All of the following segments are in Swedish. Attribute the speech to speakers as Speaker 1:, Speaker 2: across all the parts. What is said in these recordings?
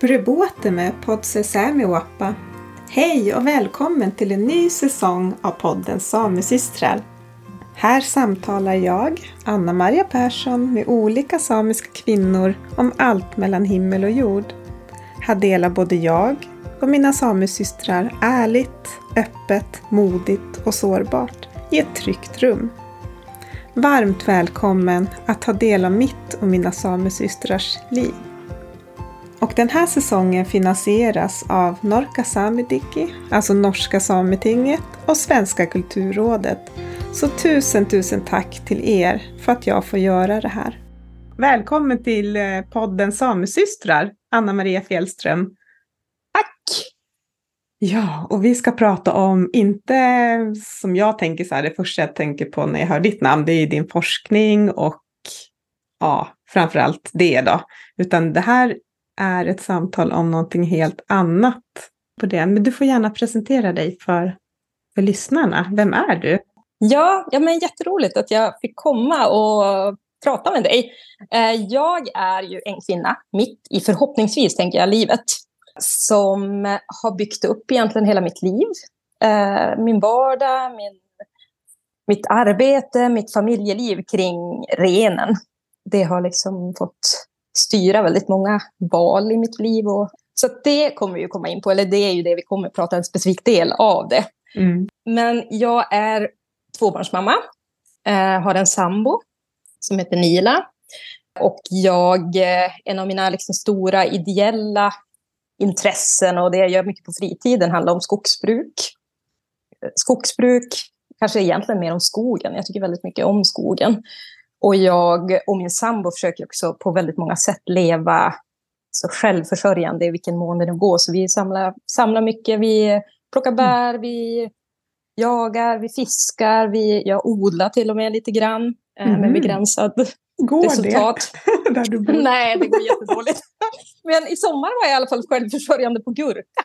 Speaker 1: Purebote Podse Sämiwappa. Hej och välkommen till en ny säsong av podden Samesystrar. Här samtalar jag, Anna-Maria Persson, med olika samiska kvinnor om allt mellan himmel och jord. Här delar både jag och mina samesystrar ärligt, öppet, modigt och sårbart i ett tryggt rum. Varmt välkommen att ta del av mitt och mina samesystrars liv. Och den här säsongen finansieras av Norka Samediki, alltså Norska Sametinget och Svenska kulturrådet. Så tusen, tusen tack till er för att jag får göra det här. Välkommen till eh, podden Samesystrar, Anna-Maria Fjällström.
Speaker 2: Tack!
Speaker 1: Ja, och vi ska prata om, inte som jag tänker så här, det första jag tänker på när jag hör ditt namn, det är din forskning och ja, framförallt det då. Utan det här är ett samtal om någonting helt annat på det. Men du får gärna presentera dig för, för lyssnarna. Vem är du?
Speaker 2: Ja, ja men jätteroligt att jag fick komma och prata med dig. Eh, jag är ju en kvinna, mitt i förhoppningsvis, tänker jag, livet, som har byggt upp egentligen hela mitt liv. Eh, min vardag, min, mitt arbete, mitt familjeliv kring renen. Det har liksom fått styra väldigt många val i mitt liv. Och, så det kommer vi ju komma in på, eller det är ju det vi kommer att prata en specifik del av det. Mm. Men jag är tvåbarnsmamma, eh, har en sambo som heter Nila. Och jag, eh, en av mina liksom stora ideella intressen och det jag gör mycket på fritiden handlar om skogsbruk. Skogsbruk, kanske egentligen mer om skogen. Jag tycker väldigt mycket om skogen. Och jag och min sambo försöker också på väldigt många sätt leva så självförsörjande i vilken mån det nu går. Så vi samlar, samlar mycket, vi plockar bär, vi jagar, vi fiskar, vi, jag odlar till och med lite grann mm. med begränsad
Speaker 1: går
Speaker 2: resultat.
Speaker 1: det? Där du bor?
Speaker 2: Nej, det går jättedåligt. Men i sommar var jag i alla fall självförsörjande på gurka.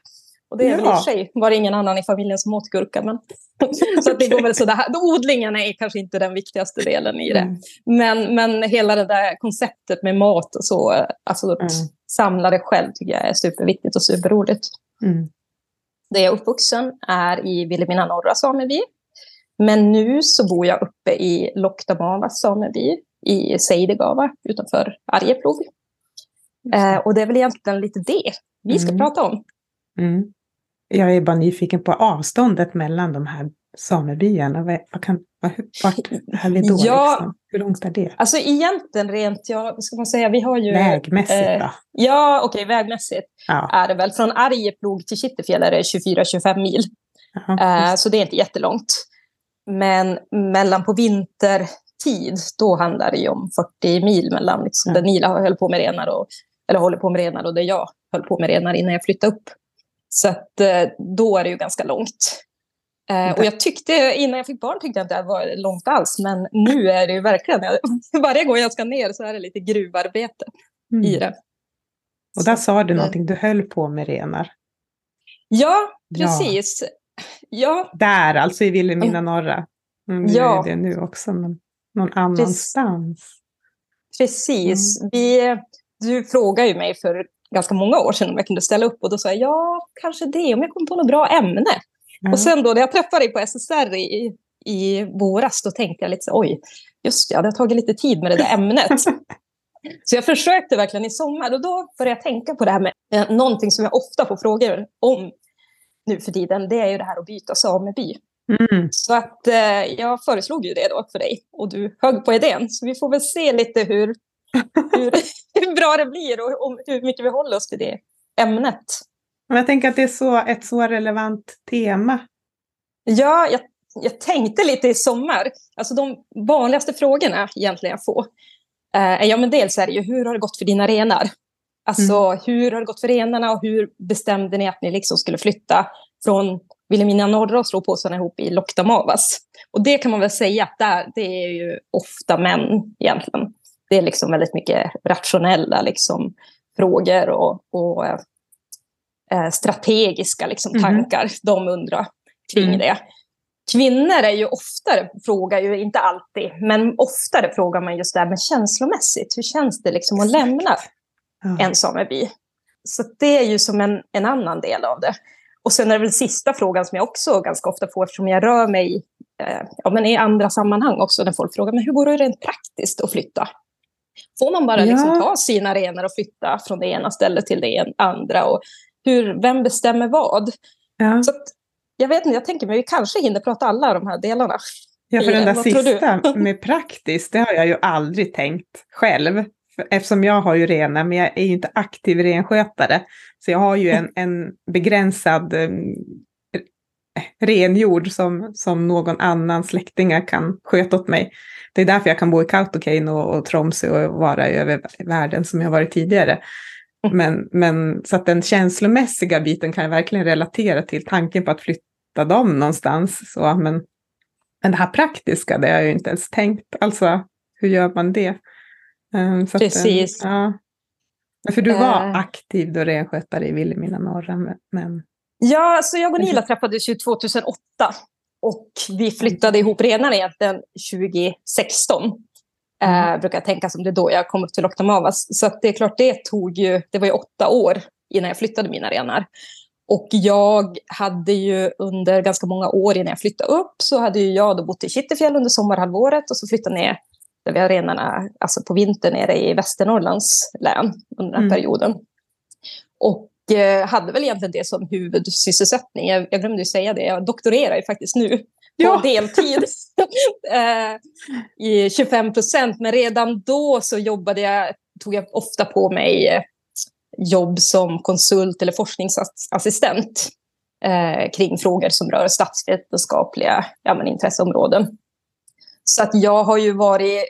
Speaker 2: Och det är ja. väl i och för sig var det ingen annan i familjen som åt gurka. Men... så det går väl sådär. Odlingen är kanske inte den viktigaste delen i det. Mm. Men, men hela det där konceptet med mat och så, alltså att mm. samla det själv tycker jag är superviktigt och superroligt. Mm. Där jag är uppvuxen är i Vilhelmina norra sameby. Men nu så bor jag uppe i Loktamava sameby i Seidegava utanför Arjeplog. Eh, och det är väl egentligen lite det vi ska mm. prata om.
Speaker 1: Mm. Jag är bara nyfiken på avståndet mellan de här samebyarna. Vad, kan, vart är vi då? Ja, liksom? Hur långt är det?
Speaker 2: Alltså egentligen rent, ja, vad ska man säga, vi har ju...
Speaker 1: Vägmässigt eh, då?
Speaker 2: Ja, okej, okay, vägmässigt ja. är det väl. Från Arjeplog till Kittelfjäll är det 24-25 mil. Aha, eh, så det är inte jättelångt. Men mellan på vintertid, då handlar det ju om 40 mil mellan liksom, ja. där Nila höll på med renar och, eller håller på med renar och där jag höll på med renar innan jag flyttade upp. Så att, eh, då är det ju ganska långt. Eh, och jag tyckte, innan jag fick barn tyckte jag inte att det var långt alls, men nu är det ju verkligen, varje gång jag ska ner så är det lite gruvarbete mm. i det.
Speaker 1: Och där sa du någonting, du höll på med renar.
Speaker 2: Ja, precis. Ja.
Speaker 1: Där, alltså i Vilhelmina norra. Mm, ja. är det nu också, men någon annanstans.
Speaker 2: Precis. Mm. Vi, du frågade ju mig för ganska många år sedan om jag kunde ställa upp och då sa jag ja, kanske det, om jag kommer på något bra ämne. Mm. Och sen då när jag träffade dig på SSR i, i våras, då tänkte jag lite så oj, just ja, det har tagit lite tid med det där ämnet. så jag försökte verkligen i sommar och då började jag tänka på det här med eh, någonting som jag ofta får frågor om nu för tiden, det är ju det här att byta sameby. Mm. Så att eh, jag föreslog ju det då för dig och du högg på idén. Så vi får väl se lite hur, hur, hur bra det blir och, och, hur mycket vi håller oss till det ämnet.
Speaker 1: Men jag tänker att det är så, ett så relevant tema.
Speaker 2: Ja, jag, jag tänkte lite i sommar. Alltså de vanligaste frågorna egentligen jag får. Eh, ja, men dels är det ju hur har det gått för dina renar? Alltså mm. hur har det gått för renarna och hur bestämde ni att ni liksom skulle flytta från Vilhelmina norra och slå påsarna ihop i Loktamavas? Och det kan man väl säga att där, det är ju ofta män egentligen det är liksom väldigt mycket rationella liksom, frågor och, och eh, strategiska liksom, mhm. tankar mm. de undrar kring mm. det. Kvinnor är ju oftare, frågar ju inte alltid, men oftare frågar man just det här med känslomässigt. Hur känns det liksom att lämna ja. en sameby? så det är ju som en, en annan del av det. Och sen är det väl sista frågan som jag också ganska ofta får eftersom jag rör mig eh, ja, men i andra sammanhang också när folk frågar men hur går det rent praktiskt att flytta? Får man bara liksom ja. liksom ta sina renar och flytta från det ena stället till det andra? Och hur, vem bestämmer vad? Ja. Så att, jag vet inte, jag tänker mig vi kanske hinner prata alla de här delarna.
Speaker 1: Ja, för den där sista med praktiskt, det har jag ju aldrig tänkt själv. Eftersom jag har ju renar, men jag är ju inte aktiv renskötare. Så jag har ju en, en begränsad renjord som, som någon annan släktingar kan sköta åt mig. Det är därför jag kan bo i Kautokeino och, och Tromsö och vara över världen som jag varit tidigare. Mm. Men, men så att den känslomässiga biten kan jag verkligen relatera till tanken på att flytta dem någonstans. Så, men, men det här praktiska, det har jag ju inte ens tänkt. Alltså, hur gör man det?
Speaker 2: Um, Precis.
Speaker 1: Att, ja. För du var uh, aktiv då renskötare i Vilhelmina norra, men...
Speaker 2: Ja, så jag och Nila träffades ju 2008 och vi flyttade ihop renarna egentligen 2016. Mm. Uh, brukar jag tänka som det då jag kom upp till Loktamavas. Så det är klart, det tog ju, det var ju åtta år innan jag flyttade mina renar. Och jag hade ju under ganska många år innan jag flyttade upp så hade ju jag då bott i Kittelfjäll under sommarhalvåret och så flyttade ner där vi har renarna alltså på vintern nere i Västernorrlands län under den mm. perioden. Och eh, hade väl egentligen det som huvudsysselsättning. Jag, jag glömde säga det, jag doktorerar ju faktiskt nu på ja. deltid eh, i 25 procent. Men redan då så jobbade jag, tog jag ofta på mig eh, jobb som konsult eller forskningsassistent eh, kring frågor som rör statsvetenskapliga ja, men intresseområden. Så att jag har ju varit...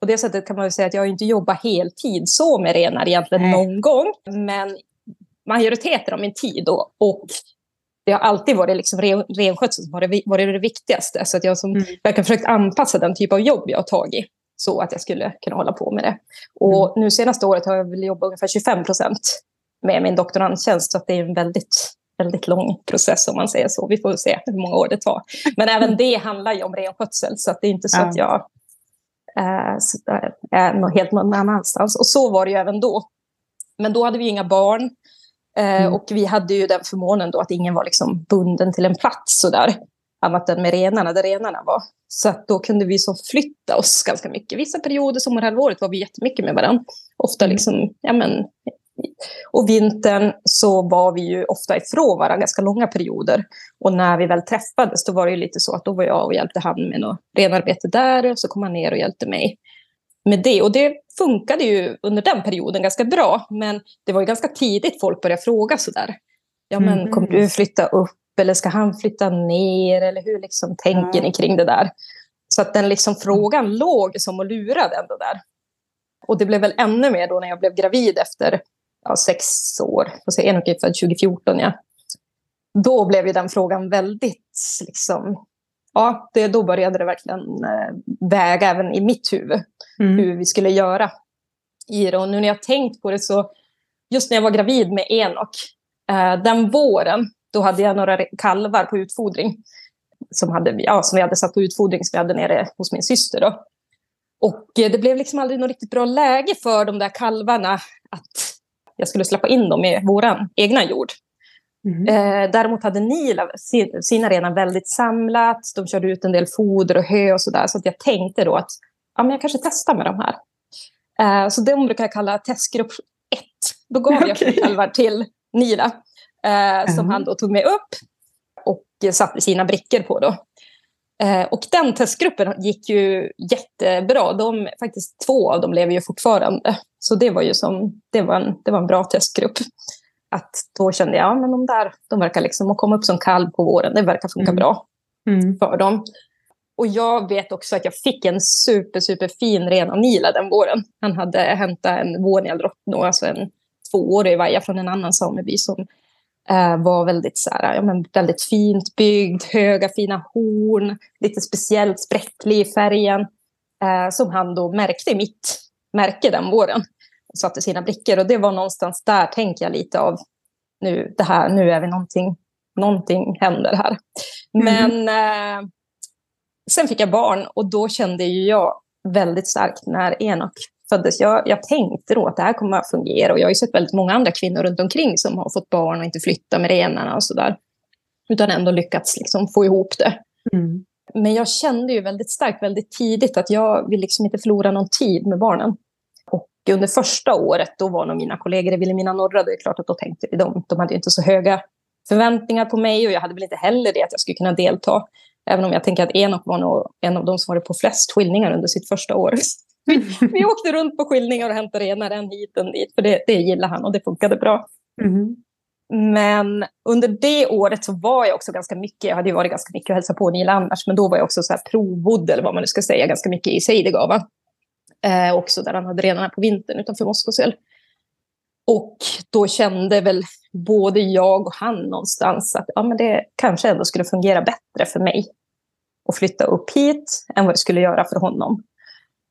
Speaker 2: På det sättet kan man ju säga att jag inte jobbat heltid så med renar egentligen Nej. någon gång. Men majoriteten av min tid då, och det har alltid varit liksom ren, renskötsel som varit, varit det viktigaste. Så att jag som mm. verkligen försökt anpassa den typ av jobb jag har tagit så att jag skulle kunna hålla på med det. Och mm. nu senaste året har jag väl jobbat ungefär 25 procent med min doktorandtjänst. Så att det är en väldigt väldigt lång process om man säger så. Vi får se hur många år det tar. Men även det handlar ju om renskötsel så att det är inte så ja. att jag äh, är helt någon annanstans. Och så var det ju även då. Men då hade vi inga barn. Eh, mm. Och vi hade ju den förmånen då att ingen var liksom bunden till en plats sådär. Annat än med renarna, där renarna var. Så att då kunde vi så flytta oss ganska mycket. Vissa perioder, sommarhalvåret, var vi jättemycket med varandra. Ofta liksom, ja men, och vintern så var vi ju ofta ifrån varandra ganska långa perioder. Och när vi väl träffades då var det ju lite så att då var jag och hjälpte han med något renarbete där och så kom han ner och hjälpte mig med det. Och det funkade ju under den perioden ganska bra. Men det var ju ganska tidigt folk började fråga sådär. Ja men mm. kommer du flytta upp eller ska han flytta ner eller hur liksom tänker mm. ni kring det där? Så att den liksom frågan låg som och lurade ändå där. Och det blev väl ännu mer då när jag blev gravid efter ja, sex år. Enoch är född 2014, ja. Då blev ju den frågan väldigt, liksom, ja, det, då började det verkligen eh, väga även i mitt huvud mm. hur vi skulle göra i det. Och nu när jag tänkt på det så, just när jag var gravid med Enok, eh, den våren, då hade jag några kalvar på utfodring. Som, hade, ja, som vi hade satt på utfodring som vi hade nere hos min syster. Då. Och eh, det blev liksom aldrig något riktigt bra läge för de där kalvarna att jag skulle släppa in dem i vår egna jord. Mm. Eh, däremot hade Nila sina renar väldigt samlat. De körde ut en del foder och hö och sådär. Så att jag tänkte då att ja, men jag kanske testar med de här. Eh, så de brukar jag kalla testgrupp 1. Då gav okay. jag kalvar till Nila. Eh, mm. Som han då tog med upp och satte sina brickor på. Då. Eh, och den testgruppen gick ju jättebra. De, faktiskt två av dem lever ju fortfarande. Så det var ju som, det var en, det var en bra testgrupp. Att då kände jag, ja men de där, de verkar liksom, att komma upp som kalv på våren, det verkar funka mm. bra mm. för dem. Och jag vet också att jag fick en super, super fin ren av Nila den våren. Han hade hämtat en vårnjällrottno, alltså en tvåårig vaja från en annan sameby som eh, var väldigt, så här, ja, men väldigt fint byggd, höga fina horn, lite speciellt spräcklig i färgen. Eh, som han då märkte i mitt märke den våren. Satte sina blickar och det var någonstans där tänker jag lite av nu, det här, nu är vi någonting, någonting händer här. Mm. Men eh, sen fick jag barn och då kände ju jag väldigt starkt när Enok föddes. Jag, jag tänkte då att det här kommer att fungera. Och jag har ju sett väldigt många andra kvinnor runt omkring som har fått barn och inte flyttat med renarna och sådär. Utan ändå lyckats liksom få ihop det. Mm. Men jag kände ju väldigt starkt väldigt tidigt att jag vill liksom inte förlora någon tid med barnen. Och under första året, då var nog mina kollegor i Vilhelmina norra, det är klart att då tänkte de, de hade inte så höga förväntningar på mig och jag hade väl inte heller det att jag skulle kunna delta. Även om jag tänker att Enok var nog en av de som var på flest skilningar under sitt första år. Vi, vi åkte runt på skilningar och hämtade renar en hit och en dit, för det, det gillade han och det funkade bra. Mm. Men under det året så var jag också ganska mycket, jag hade ju varit ganska mycket och hälsat på Nila annars, men då var jag också så här provbodd, eller vad man nu ska säga, ganska mycket i Seidegava. Eh, också där han hade renarna på vintern utanför Moskosel. Och då kände väl både jag och han någonstans att ja, men det kanske ändå skulle fungera bättre för mig att flytta upp hit än vad det skulle göra för honom.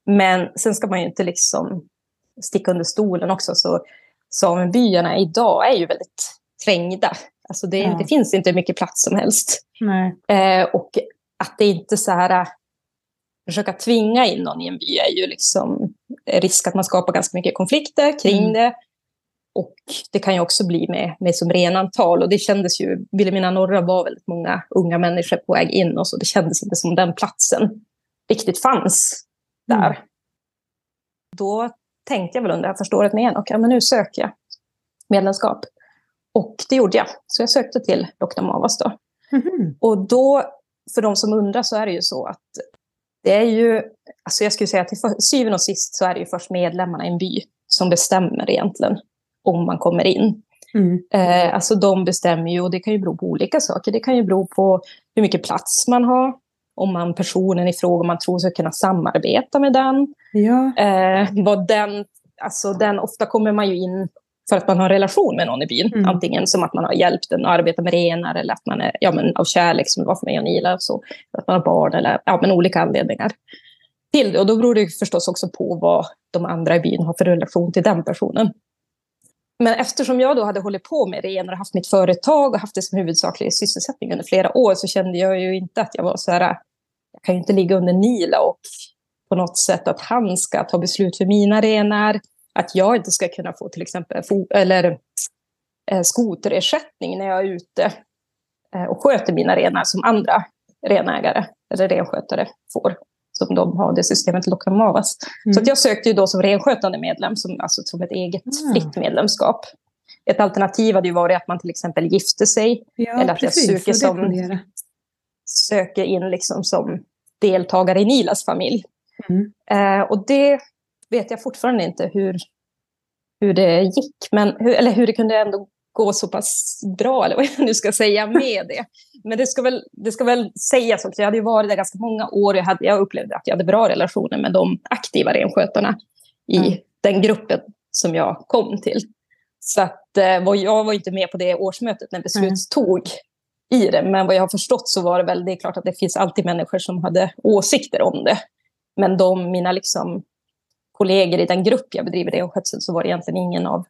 Speaker 2: Men sen ska man ju inte liksom sticka under stolen också. Så samebyarna idag är ju väldigt trängda. Alltså det, ja. det finns inte mycket plats som helst. Eh, och att det inte så här... Försöka tvinga in någon i en by är ju liksom risk att man skapar ganska mycket konflikter kring mm. det. Och det kan ju också bli med, med som renantal. Och det kändes ju, Vilhelmina norra var väldigt många unga människor på väg in och så. Det kändes inte som den platsen riktigt fanns där. Mm. Då tänkte jag väl under det här första året med Enok, ja men nu söker jag medlemskap. Och det gjorde jag. Så jag sökte till Dr. Mavas då. Mm. Och då, för de som undrar, så är det ju så att det är ju, alltså jag skulle säga att till syvende och sist så är det ju först medlemmarna i en by som bestämmer egentligen om man kommer in. Mm. Eh, alltså de bestämmer ju, och det kan ju bero på olika saker. Det kan ju bero på hur mycket plats man har, om man personen i fråga man tror ska kunna samarbeta med den. Ja. Eh, vad den, alltså den, ofta kommer man ju in för att man har en relation med någon i byn. Mm. Antingen som att man har hjälpt den att arbeta med renar eller att man är ja, men av kärlek som det var för mig och Nila. Så, att man har barn eller ja, men olika anledningar till det. Och då beror det förstås också på vad de andra i byn har för relation till den personen. Men eftersom jag då hade hållit på med renar och haft mitt företag och haft det som huvudsaklig sysselsättning under flera år så kände jag ju inte att jag var så här, jag kan ju inte ligga under Nila och på något sätt att han ska ta beslut för mina renar att jag inte ska kunna få till exempel eller, eh, skoterersättning när jag är ute eh, och sköter mina renar som andra renägare eller renskötare får. Som de har det systemet Lokamavas. Mm. Så att jag sökte ju då som renskötande medlem, som, alltså som ett eget mm. fritt medlemskap. Ett alternativ hade ju varit att man till exempel gifte sig. Ja, eller att precis, jag söker, som, söker in liksom som deltagare i Nilas familj. Mm. Eh, och det vet jag fortfarande inte hur, hur det gick, men hur, eller hur det kunde ändå gå så pass bra, eller vad jag nu ska säga med det. Men det ska väl, det ska väl sägas också, jag hade ju varit där ganska många år, jag, hade, jag upplevde att jag hade bra relationer med de aktiva renskötarna i mm. den gruppen som jag kom till. Så att, eh, jag var inte med på det årsmötet när beslut mm. tog i det, men vad jag har förstått så var det väl, det är klart att det finns alltid människor som hade åsikter om det. Men de, mina liksom kollegor i den grupp jag bedriver renskötsel så var det egentligen ingen av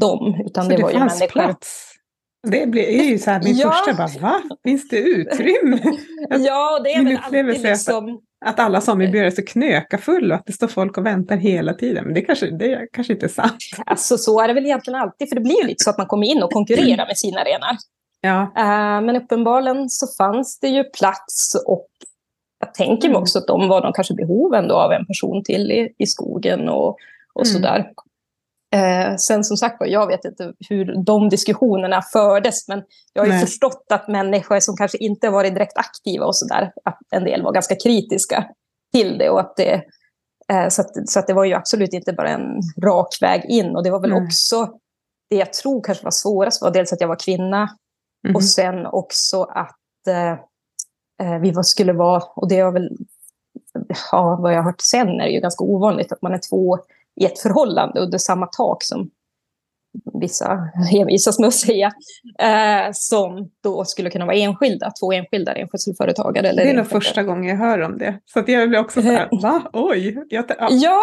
Speaker 2: dem. Utan så det, det var ju människor. Plats.
Speaker 1: Det är ju så här, min ja. första bara, va? Finns det utrymme?
Speaker 2: ja, det är väl alltid liksom...
Speaker 1: Att, alla samebyar är så knökafulla och att det står folk och väntar hela tiden. Men det kanske, det kanske inte är sant.
Speaker 2: Alltså så är det väl egentligen alltid, för det blir ju lite så att man kommer in och konkurrerar med sina renar. Ja. Uh, men uppenbarligen så fanns det ju plats och jag tänker mig mm. också att de var de kanske behoven då av en person till i, i skogen och, och mm. sådär. Eh, sen som sagt jag vet inte hur de diskussionerna fördes, men jag har ju Nej. förstått att människor som kanske inte varit direkt aktiva och sådär, att en del var ganska kritiska till det. Och att det eh, så, att, så att det var ju absolut inte bara en rak väg in. Och det var väl mm. också det jag tror kanske var svårast, var dels att jag var kvinna mm. och sen också att eh, vi skulle vara, och det är väl, ja, vad jag har hört sen är det ju ganska ovanligt att man är två i ett förhållande under samma tak som vissa envisas med att säga, eh, som då skulle kunna vara enskilda, två enskilda renskötselföretagare.
Speaker 1: det är nog första gången jag hör om det. Så att jag blir också så här, va? Oj!
Speaker 2: Jag, ja. ja,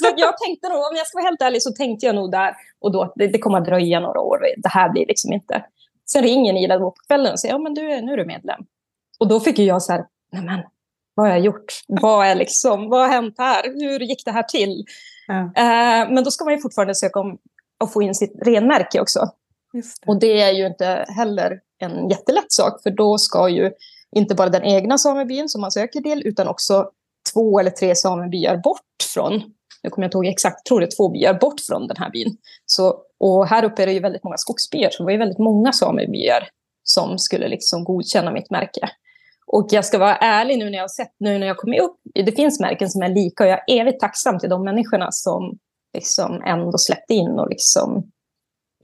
Speaker 2: så jag tänkte nog, om jag ska vara helt ärlig så tänkte jag nog där och då, det, det kommer att dröja några år, det här blir liksom inte... Sen ringer Nila på kvällen och säger, ja men du, nu är du medlem. Och då fick jag så här, nej men vad har jag gjort? Vad, är liksom, vad har hänt här? Hur gick det här till?
Speaker 1: Ja.
Speaker 2: Eh, men då ska man ju fortfarande söka om att få in sitt renmärke också.
Speaker 1: Det.
Speaker 2: Och det är ju inte heller en jättelätt sak, för då ska ju inte bara den egna samebyn som man söker till, utan också två eller tre samebyar bort från, nu kommer jag inte ihåg exakt, tror det är två byar bort från den här byn. Så, och här uppe är det ju väldigt många skogsbyar, så det var ju väldigt många samebyar som skulle liksom godkänna mitt märke. Och jag ska vara ärlig nu när jag har sett, nu när jag kommer upp, det finns märken som är lika och jag är evigt tacksam till de människorna som liksom ändå släppte in och liksom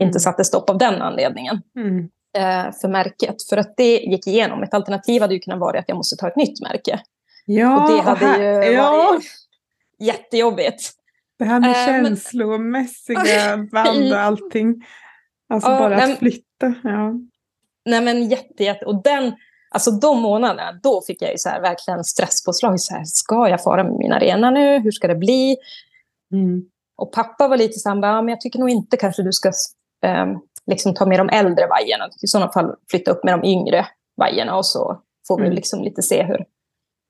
Speaker 2: inte satte stopp av den anledningen
Speaker 1: Mm.
Speaker 2: eh, för märket. För att det gick igenom. Ett alternativ hade ju kunnat vara att jag måste ta ett nytt märke.
Speaker 1: Ja,
Speaker 2: och det hade
Speaker 1: här,
Speaker 2: ju
Speaker 1: ja,
Speaker 2: varit jättejobbigt.
Speaker 1: det här med
Speaker 2: men-
Speaker 1: känslomässiga band och allting. Alltså
Speaker 2: Ja,
Speaker 1: bara
Speaker 2: men-
Speaker 1: att flytta. Ja.
Speaker 2: Nej men jätte, jätte. Och den, alltså de månaderna, då fick jag ju så här verkligen stresspåslag. Så här, ska jag fara med mina renar nu? Hur ska det bli?
Speaker 1: Mm.
Speaker 2: Och pappa var lite så här, "Ja, men jag tycker nog inte kanske du ska eh, liksom ta med de äldre vajerna. I sådana fall flytta upp med de yngre vajerna och så får vi
Speaker 1: Mm.
Speaker 2: liksom lite se hur,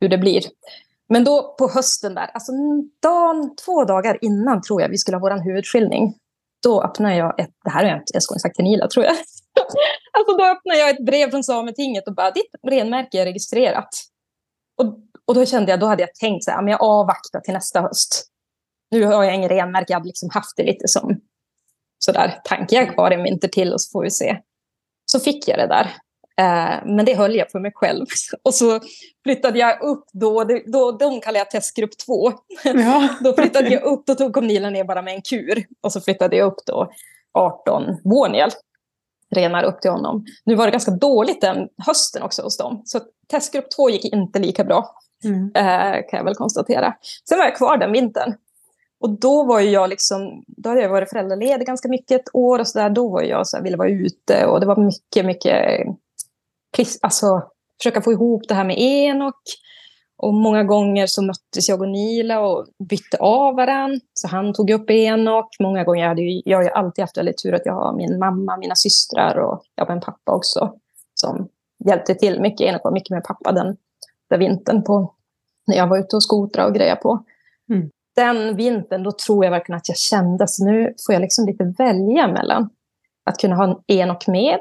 Speaker 2: hur det blir. Men då på hösten där, alltså dagen, två dagar innan tror jag vi skulle ha vår huvudskiljning. Då öppnade jag ett, det här har jag inte ens sagt till Nila tror jag. alltså då öppnade jag ett brev från Sametinget och bara, ditt renmärke är registrerat. Och, och då kände jag, då hade jag tänkt så här, men jag avvaktar till nästa höst. Nu har jag ingen renmärke, jag hade liksom haft det lite som sådär tanke. Jag kvar en vinter till och så får vi se. Så fick jag det där. Eh, men det höll jag för mig själv. Och så flyttade jag upp då, då de kallar jag testgrupp två.
Speaker 1: Ja.
Speaker 2: Då flyttade jag upp, då tog kom Nila ner bara med en kur. Och så flyttade jag upp då 18 Borniel renar upp till honom. Nu var det ganska dåligt den hösten också hos dem. Så testgrupp två gick inte lika bra
Speaker 1: Mm.
Speaker 2: eh, kan jag väl konstatera. Sen var jag kvar den vintern. Och då var jag liksom, då hade jag varit föräldraledig ganska mycket ett år och sådär. Då var jag så här, ville vara ute och det var mycket, mycket, plis- alltså försöka få ihop det här med Enok. Och många gånger så möttes jag och Nila och bytte av varann. Så han tog upp Enok. Många gånger jag hade ju, jag har ju alltid haft väldigt tur att jag har min mamma, mina systrar och jag har en pappa också. Som hjälpte till mycket. Enok var mycket med pappa den där vintern på, när jag var ute och skotra och grejer på.
Speaker 1: Mm.
Speaker 2: Den vintern, då tror jag verkligen att jag kände att nu får jag liksom lite välja mellan att kunna ha en Enok med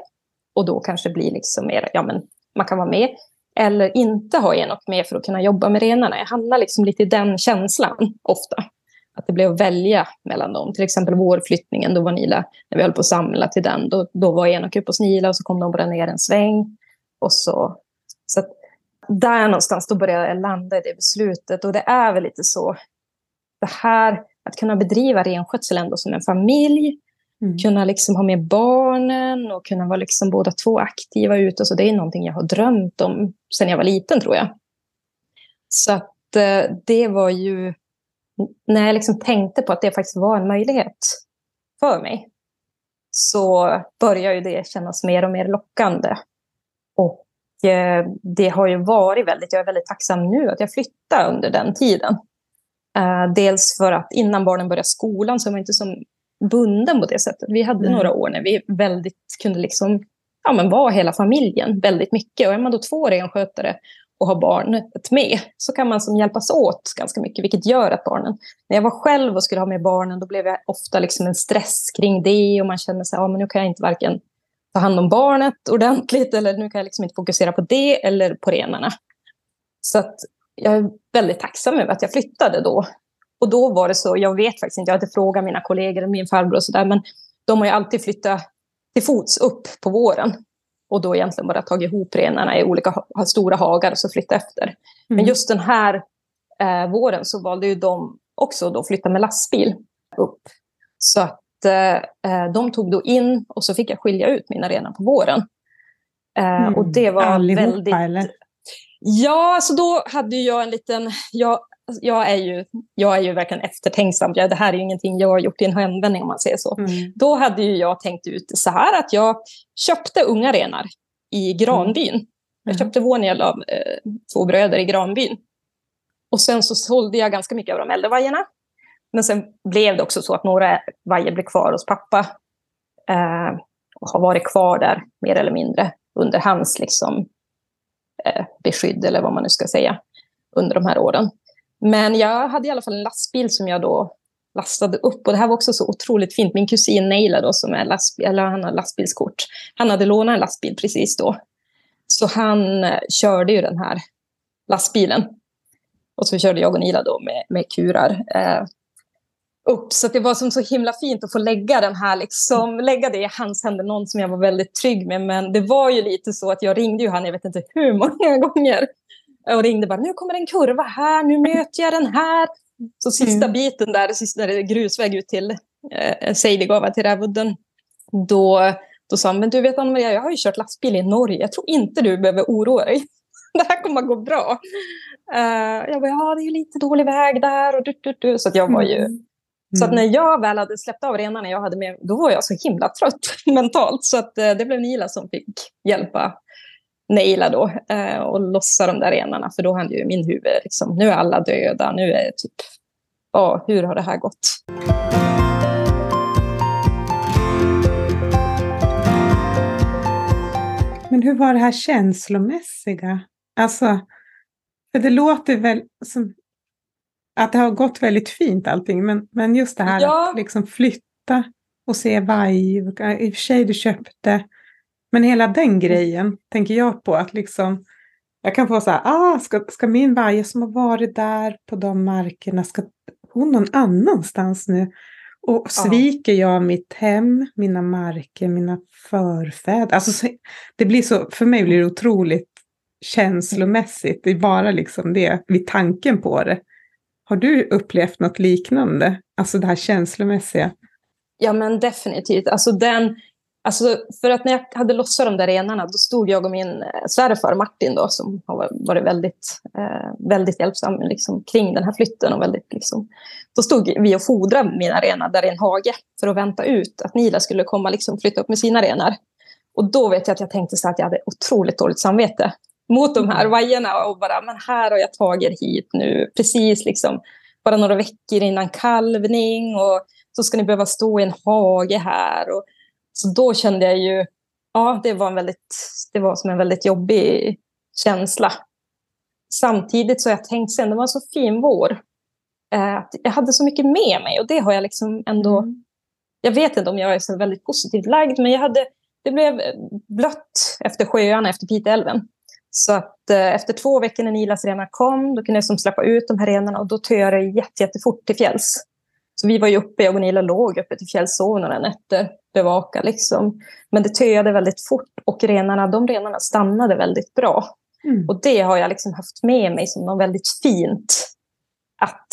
Speaker 2: och då kanske bli liksom mer, ja men man kan vara med, eller inte ha Enok med för att kunna jobba med renarna. Jag hamnar liksom lite i den känslan ofta. Att det blev att välja mellan dem. Till exempel vårflyttningen, då var Nila, när vi höll på att samla till den, då, då var Enok uppe hos Nila och så kom de bara ner en sväng. Och så, så att där någonstans då började jag landa i det beslutet. Och det är väl lite så, det här att kunna bedriva renskötsel ändå som en familj,
Speaker 1: Mm.
Speaker 2: kunna liksom ha med barnen och kunna vara liksom båda två aktiva ute. Så det är någonting jag har drömt om sedan jag var liten tror jag. Så att eh, det var ju, när jag liksom tänkte på att det faktiskt var en möjlighet för mig, så börjar ju det kännas mer och mer lockande. Och eh, det har ju varit väldigt, jag är väldigt tacksam nu att jag flyttade under den tiden. Eh, dels för att innan barnen började skolan så var jag inte som bunden på det sättet. Vi hade
Speaker 1: Mm.
Speaker 2: några år när vi väldigt kunde liksom, ja, men vara hela familjen väldigt mycket. Och är man då två renskötare och har barnet med så kan man som hjälpas åt ganska mycket, vilket gör att barnen... När jag var själv och skulle ha med barnen då blev jag ofta liksom en stress kring det och man känner sig, ja men nu kan jag inte varken ta hand om barnet ordentligt eller nu kan jag liksom inte fokusera på det eller på renarna. Så att jag är väldigt tacksam över att jag flyttade då. Och då var det så, jag vet faktiskt inte, jag inte frågat mina kollegor och min farbror och sådär, men de har ju alltid flyttat till fots upp på våren. Och då egentligen bara tagit ihop renarna i olika stora hagar och så flytta efter. Men
Speaker 1: Mm.
Speaker 2: just den här eh, våren så valde ju de också då flytta med lastbil upp. Så att eh, eh, de tog då in och så fick jag skilja ut mina renar på våren. Eh,
Speaker 1: Mm.
Speaker 2: Och det var
Speaker 1: Allihopa,
Speaker 2: väldigt...
Speaker 1: eller?
Speaker 2: Ja, så då hade jag en liten... Jag, jag, är, ju, jag är ju verkligen eftertänksam. Jag, det här är ju ingenting jag har gjort i en handvändning om man säger så.
Speaker 1: Mm.
Speaker 2: Då hade ju jag tänkt ut så här att jag köpte unga renar i Granbyn. Jag
Speaker 1: Mhm.
Speaker 2: köpte Våniel av eh, två bröder i Granbyn. Och sen så sålde jag ganska mycket av de äldre vajerna. Men sen blev det också så att några vajer blev kvar hos pappa. Eh, och har varit kvar där mer eller mindre under hans liksom, eh, beskydd eller vad man nu ska säga under de här åren. Men jag hade i alla fall en lastbil som jag då lastade upp. Och det här var också så otroligt fint. Min kusin Neila då, som är lastbil, eller han har lastbilskort, han hade lånat en lastbil precis då. Så han eh, körde ju den här lastbilen. Och så körde jag och Nila då med, med kurar eh, upp. Så det var som så himla fint att få lägga den här, liksom, lägga det i hans händer, någon som jag var väldigt trygg med. Men det var ju lite så att jag ringde ju han, jag vet inte hur många gånger. Och ringde bara, nu kommer en kurva här, nu möter jag den här. Så sista mm. biten där, sista där grusväg ut till eh, Seidigava, till Rävudden, då, då sa han, men du vet Anna-Maria, jag har ju kört lastbil i Norge, jag tror inte du behöver oroa dig. det här kommer att gå bra. Uh, jag bara, ja det är ju lite dålig väg där och du, du, du. Så att jag var ju... Mm. Så att mm. när jag väl hade släppt av renarna jag hade med, då var jag så himla trött mentalt. Så att uh, det blev Nila som fick hjälpa Neila då uh, och lossa de där renarna. För då hände ju min huvud, liksom, nu är alla döda, nu är det typ, ja, hur har det här gått?
Speaker 1: Men hur var det här känslomässiga? Alltså, för det låter väl som att det har gått väldigt fint allting, men, men just det här ja. att liksom flytta och se vaj, i och för sig du köpte, men hela den grejen tänker jag på att liksom jag kan få så här, ah, ska, ska min vaje som har varit där på de markerna, ska hon någon annanstans nu? Och sviker jag mitt hem, mina marker, mina förfäder? Alltså, det blir så, för mig blir det otroligt känslomässigt. Det är bara liksom det, vid tanken på det. Har du upplevt något liknande? Alltså det här känslomässiga?
Speaker 2: Ja men definitivt. Alltså den, alltså för att när jag hade lossat de där renarna då stod jag och min eh, svärfar Martin då som har varit väldigt, eh, väldigt hjälpsam liksom, kring den här flytten. Och väldigt, liksom, då stod vi och fodrade mina renar där i en hage för att vänta ut att Nila skulle komma liksom, flytta upp med sina renar. Och då vet jag att jag tänkte så att jag hade otroligt dåligt samvete mot de här vajerna och bara, men här har jag tagit hit nu, precis liksom, bara några veckor innan kalvning och så ska ni behöva stå i en hage här. Och, så då kände jag ju, ja, det var, en väldigt, det var som en väldigt jobbig känsla. Samtidigt så har jag tänkt sen, det var en så fin vår. Eh, att jag hade så mycket med mig och det har jag liksom ändå... Mm. Jag vet inte om jag är så väldigt positivt lagd, men jag hade, det blev blött efter sjöarna efter Piteälven. Så att eh, efter två veckor när Nilas renar kom, då kunde jag som släppa ut de här renarna och då töade det jätte, jättefort till fjälls. Så vi var ju uppe, jag och Nila låg uppe till fjälls, sov några nätter, bevaka liksom. Men det töade väldigt fort och renarna, de renarna stannade väldigt bra. Mm. Och det har jag liksom haft med mig som något väldigt fint. Att,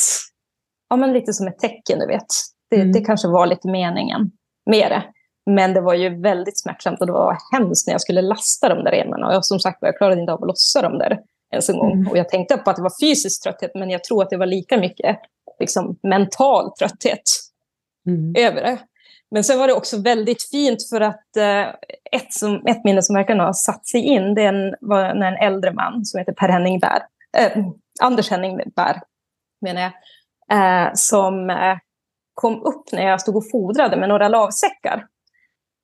Speaker 2: ja men lite som ett tecken, du vet. Det, mm. det kanske var lite meningen med det. Men det var ju väldigt smärtsamt och det var hemskt när jag skulle lasta de där renarna. Och jag, som sagt jag klarade inte av att lossa dem där ens en gång. Mm. Och jag tänkte på att det var fysisk trötthet, men jag tror att det var lika mycket liksom, mental trötthet mm. över det. Men sen var det också väldigt fint för att eh, ett, som, ett minne som verkligen har satt sig in, det var när en äldre man som heter Per Henning Bär, eh, Anders Henning Bär, menar jag, eh, som eh, kom upp när jag stod och fodrade med några lavsäckar.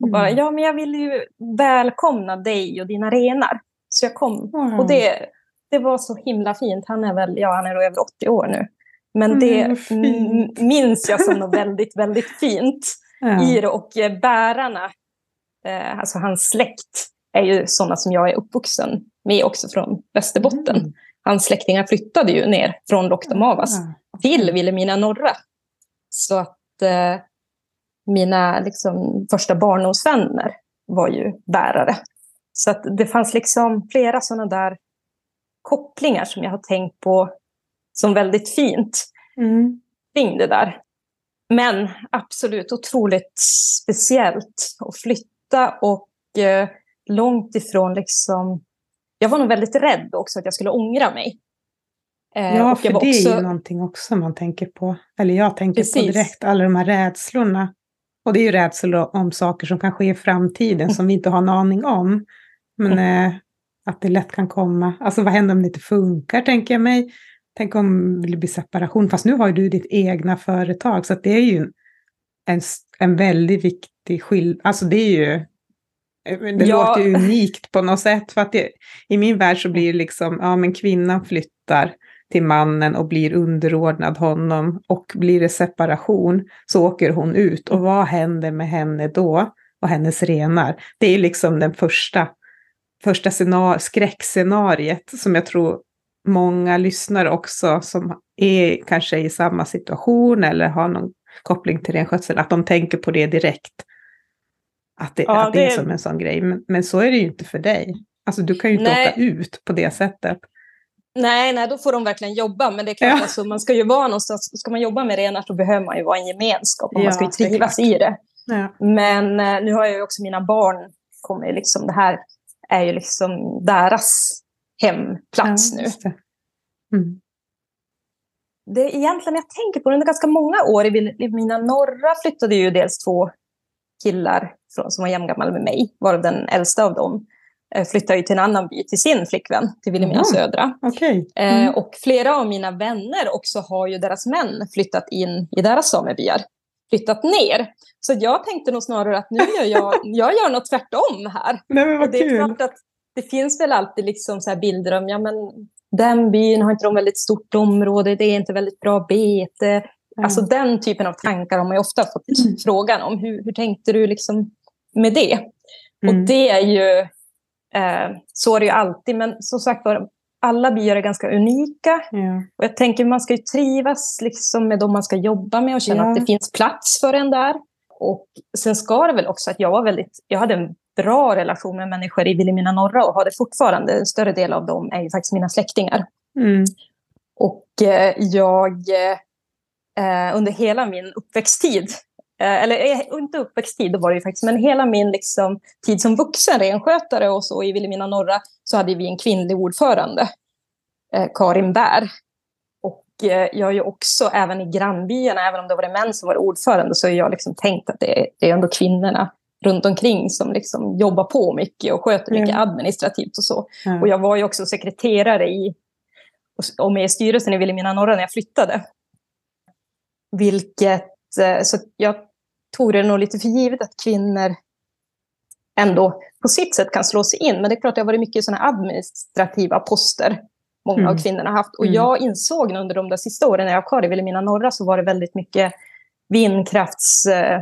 Speaker 2: Och bara, mm. ja men jag vill ju välkomna dig och dina renar. Så jag kom. Mm. Och det, det var så himla fint. Han är väl, ja han är över 80 år nu. Men mm, det minns jag som något väldigt, väldigt fint ja. i det. Och eh, bärarna, eh, alltså hans släkt, är ju sådana som jag är uppvuxen med också från Västerbotten. Mm. Hans släktingar flyttade ju ner från Loktamavas ja. till Vilhelmina norra. Så att eh, mina liksom, första barndomsvänner var ju bärare. Så att det fanns liksom flera sådana där kopplingar som jag har tänkt på som väldigt fint mm. kring det där. Men absolut otroligt speciellt att flytta och eh, långt ifrån liksom... Jag var nog väldigt rädd också att jag skulle ångra mig.
Speaker 1: Eh, ja, för det också... är ju någonting också man tänker på. Eller jag tänker Precis. på direkt, alla de här rädslorna. Och det är ju rädsla om saker som kan ske i framtiden som vi inte har en aning om. Men mm. eh, att det lätt kan komma. Alltså vad händer om det inte funkar, tänker jag mig. Tänk om det blir separation. Fast nu har du ditt egna företag. Så det är ju en, en väldigt viktig skillnad. Alltså det är ju... Eh, det ja. låter unikt på något sätt. För att det, i min värld så blir det liksom, ja men kvinnan flyttar till mannen och blir underordnad honom och blir det separation så åker hon ut. Och vad händer med henne då? Och hennes renar? Det är liksom den första, första skräckscenariet som jag tror många lyssnare också som är kanske i samma situation eller har någon koppling till renskötseln, att de tänker på det direkt. Att det, ja, att det, det är som en sån grej. Men, men, så är det ju inte för dig. Alltså du kan ju inte nej. åka ut på det sättet.
Speaker 2: Nej, nej, då får de verkligen jobba. Men det är klart, ja. alltså, man ska ju vara någonstans. Ska man jobba med renar så behöver man ju vara i en gemenskap och ja, man ska ju trivas i det. Ja. Men eh, nu har jag ju också mina barn, kommer liksom, det här är ju liksom deras hemplats nu. Det. Mm. det är egentligen, jag tänker på under ganska många år i mina norra flyttade ju dels två killar som var jämngamla med mig, varav den äldsta av dem eh, flyttade ju till en annan by, till sin flickvän, till Vilhelmina mm. södra.
Speaker 1: Okay.
Speaker 2: Eh, mm. och flera av mina vänner också har ju deras män flyttat in i deras samebyar, flyttat ner. Så jag tänkte nog snarare att nu gör jag, jag gör något tvärtom här.
Speaker 1: Nej, men vad
Speaker 2: det är
Speaker 1: kul.
Speaker 2: klart att det finns väl alltid liksom så bilder om, ja men den byn har inte de väldigt stort område, det är inte väldigt bra bete. Mm. Alltså den typen av tankar har man ju ofta fått mm. frågan om. Hur, hur tänkte du liksom med det? Mm. Och det är ju, eh, så är det ju alltid, men som sagt var, alla byar är ganska unika.
Speaker 1: Ja.
Speaker 2: Och jag tänker man ska ju trivas liksom med dem man ska jobba med och känna ja. att det finns plats för en där. Och sen ska det väl också att jag var väldigt, jag hade en bra relation med människor i Vilhelmina norra och har det fortfarande. En större del av dem är ju faktiskt mina släktingar.
Speaker 1: Mm.
Speaker 2: Och eh, jag eh, under hela min uppväxttid, eh, eller inte uppväxttid, då var det ju faktiskt, men hela min liksom, tid som vuxen renskötare och så i Vilhelmina norra så hade vi en kvinnlig ordförande, Karin Bär. Och jag har ju också, även i grannbyarna, även om det var det män som var ordförande, så har jag liksom tänkt att det är, det är ändå kvinnorna runt omkring som liksom jobbar på mycket och sköter mycket mm. administrativt och så. Mm. Och jag var ju också sekreterare i, och med i styrelsen i Vilhelmina norra när jag flyttade. Vilket, eh, så jag tog det nog lite för givet att kvinnor ändå på sitt sätt kan slå sig in. Men det är klart det har varit mycket sådana administrativa poster många mm. av kvinnorna har haft. Och mm. jag insåg under de där sista åren när jag var kvar i Vilhelmina norra så var det väldigt mycket vindkrafts eh,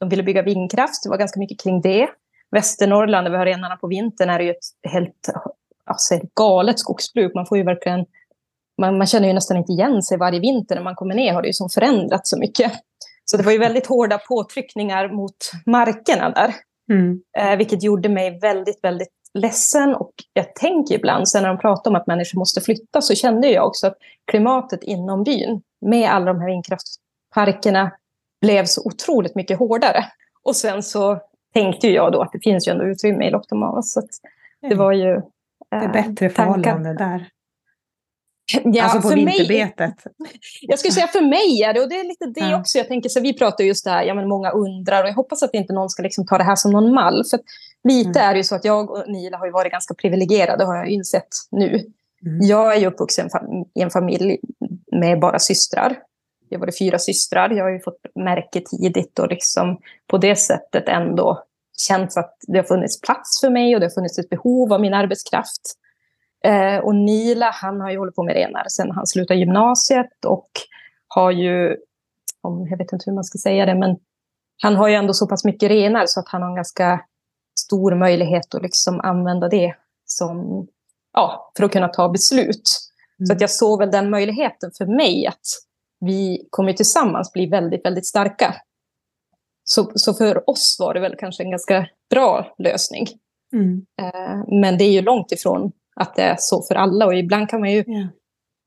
Speaker 2: de ville bygga vindkraft, det var ganska mycket kring det. Västernorrland, där vi har renarna på vintern, är ju ett helt, alltså ett galet skogsbruk. Man får ju verkligen... Man, man, känner ju nästan inte igen sig varje vinter när man kommer ner, har det ju som förändrats så mycket. Så det var ju väldigt hårda påtryckningar mot markerna där.
Speaker 1: Mm.
Speaker 2: Eh, vilket gjorde mig väldigt, väldigt ledsen. Och jag tänker ibland, sen när de pratar om att människor måste flytta, så kände jag också att klimatet inom byn, med alla de här vindkraftsparkerna, blev så otroligt mycket hårdare. Och sen så tänkte jag då att det finns ju ändå utrymme i Loptomava. Så det var ju eh,
Speaker 1: Det är bättre förhållande där.
Speaker 2: Ja,
Speaker 1: alltså på för vinterbetet.
Speaker 2: Mig, jag skulle säga för mig är det, och det är lite det ja. också. Jag tänker så vi pratar just det här, ja men många undrar och jag hoppas att inte någon ska liksom ta det här som någon mall. För lite mm. är det ju så att jag och Nila har ju varit ganska privilegierade har jag insett nu. Mm. Jag är ju uppvuxen i en familj med bara systrar jag var fyra systrar. Jag har ju fått märke tidigt och liksom på det sättet ändå känt att det har funnits plats för mig och det har funnits ett behov av min arbetskraft. Eh, och Nila, han har ju hållit på med renar sedan han slutade gymnasiet och har ju, om, jag vet inte hur man ska säga det, men han har ju ändå så pass mycket renar så att han har en ganska stor möjlighet att liksom använda det som, ja, för att kunna ta beslut. Mm. Så att jag såg väl den möjligheten för mig att vi kommer tillsammans bli väldigt, väldigt starka. Så, så för oss var det väl kanske en ganska bra lösning.
Speaker 1: Mm.
Speaker 2: Eh, men det är ju långt ifrån att det är så för alla och ibland kan man ju
Speaker 1: yeah.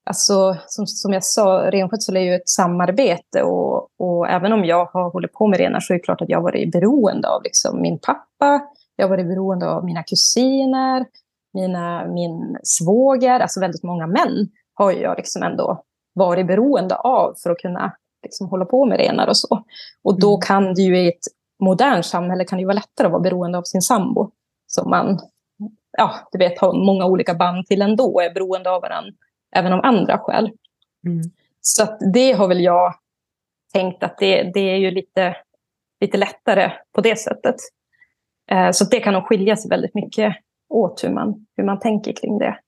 Speaker 2: Alltså, som, som jag sa, renskötsel är ju ett samarbete och, och även om jag har hållit på med renar så är det klart att jag har varit beroende av liksom, min pappa, jag har varit beroende av mina kusiner, mina, min svåger, alltså väldigt många män har jag liksom ändå varit beroende av för att kunna liksom, hålla på med renar och så. Och då mm. kan det ju i ett modernt samhälle kan det vara lättare att vara beroende av sin sambo. Som man, ja, du vet, har många olika band till ändå och är beroende av varandra även av andra skäl.
Speaker 1: Mm.
Speaker 2: Så det har väl jag tänkt att det, det är ju lite, lite lättare på det sättet. Eh, så det kan nog skilja sig väldigt mycket åt hur man, hur man tänker kring det.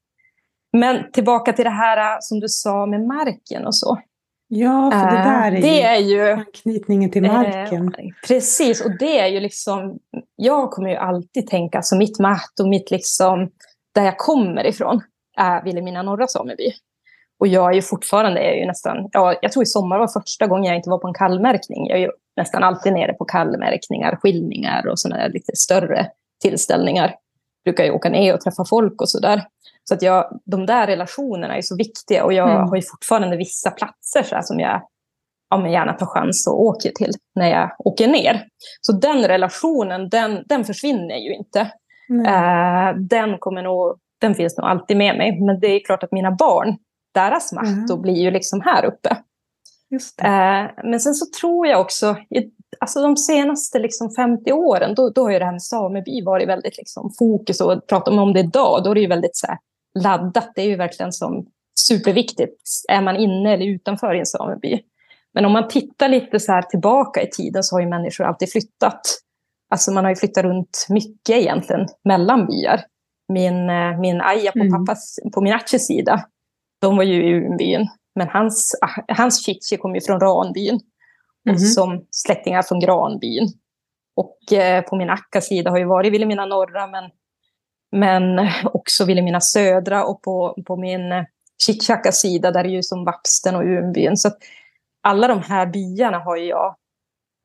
Speaker 2: Men tillbaka till det här som du sa med marken och så.
Speaker 1: Ja, för det där är,
Speaker 2: det
Speaker 1: ju,
Speaker 2: är ju
Speaker 1: anknytningen till marken.
Speaker 2: Eh, precis, och det är ju liksom... Jag kommer ju alltid tänka, alltså mitt matt och mitt liksom... Där jag kommer ifrån är Vilhelmina norra sameby. Och jag är ju fortfarande, är ju nästan... Ja, jag tror i sommar var första gången jag inte var på en kallmärkning. Jag är ju nästan alltid nere på kallmärkningar, skiljningar och sådana lite större tillställningar. Brukar ju åka ner och träffa folk och sådär. Så att jag, de där relationerna är så viktiga och jag mm. har ju fortfarande vissa platser så som jag ja, men gärna tar chans och åker till när jag åker ner. Så den relationen, den, den försvinner ju inte. Mm. Uh, den, kommer nog, den finns nog alltid med mig. Men det är klart att mina barn, deras makt mm. blir ju liksom här uppe. Uh, men sen så tror jag också, alltså de senaste liksom 50 åren, då, då har ju det här med sameby varit väldigt liksom fokus och pratar man om det idag, då är det ju väldigt så här, laddat. Det är ju verkligen som superviktigt. Är man inne eller utanför i en sameby? Men om man tittar lite så här tillbaka i tiden så har ju människor alltid flyttat. Alltså man har ju flyttat runt mycket egentligen mellan byar. Min, eh, min aja på, mm. pappas, på min Aches sida, de var ju i Umeåbyn. Men hans, ah, hans chichi kom ju från Ranbyn. Mm. Och som släktingar från Granbyn. Och eh, på min Akkas sida har ju varit Vilhelmina norra, men men också Vilhelmina södra och på, på min Chichaka sida där är ju som Vapsten och Umeåbyn. Så alla de här byarna har ju jag,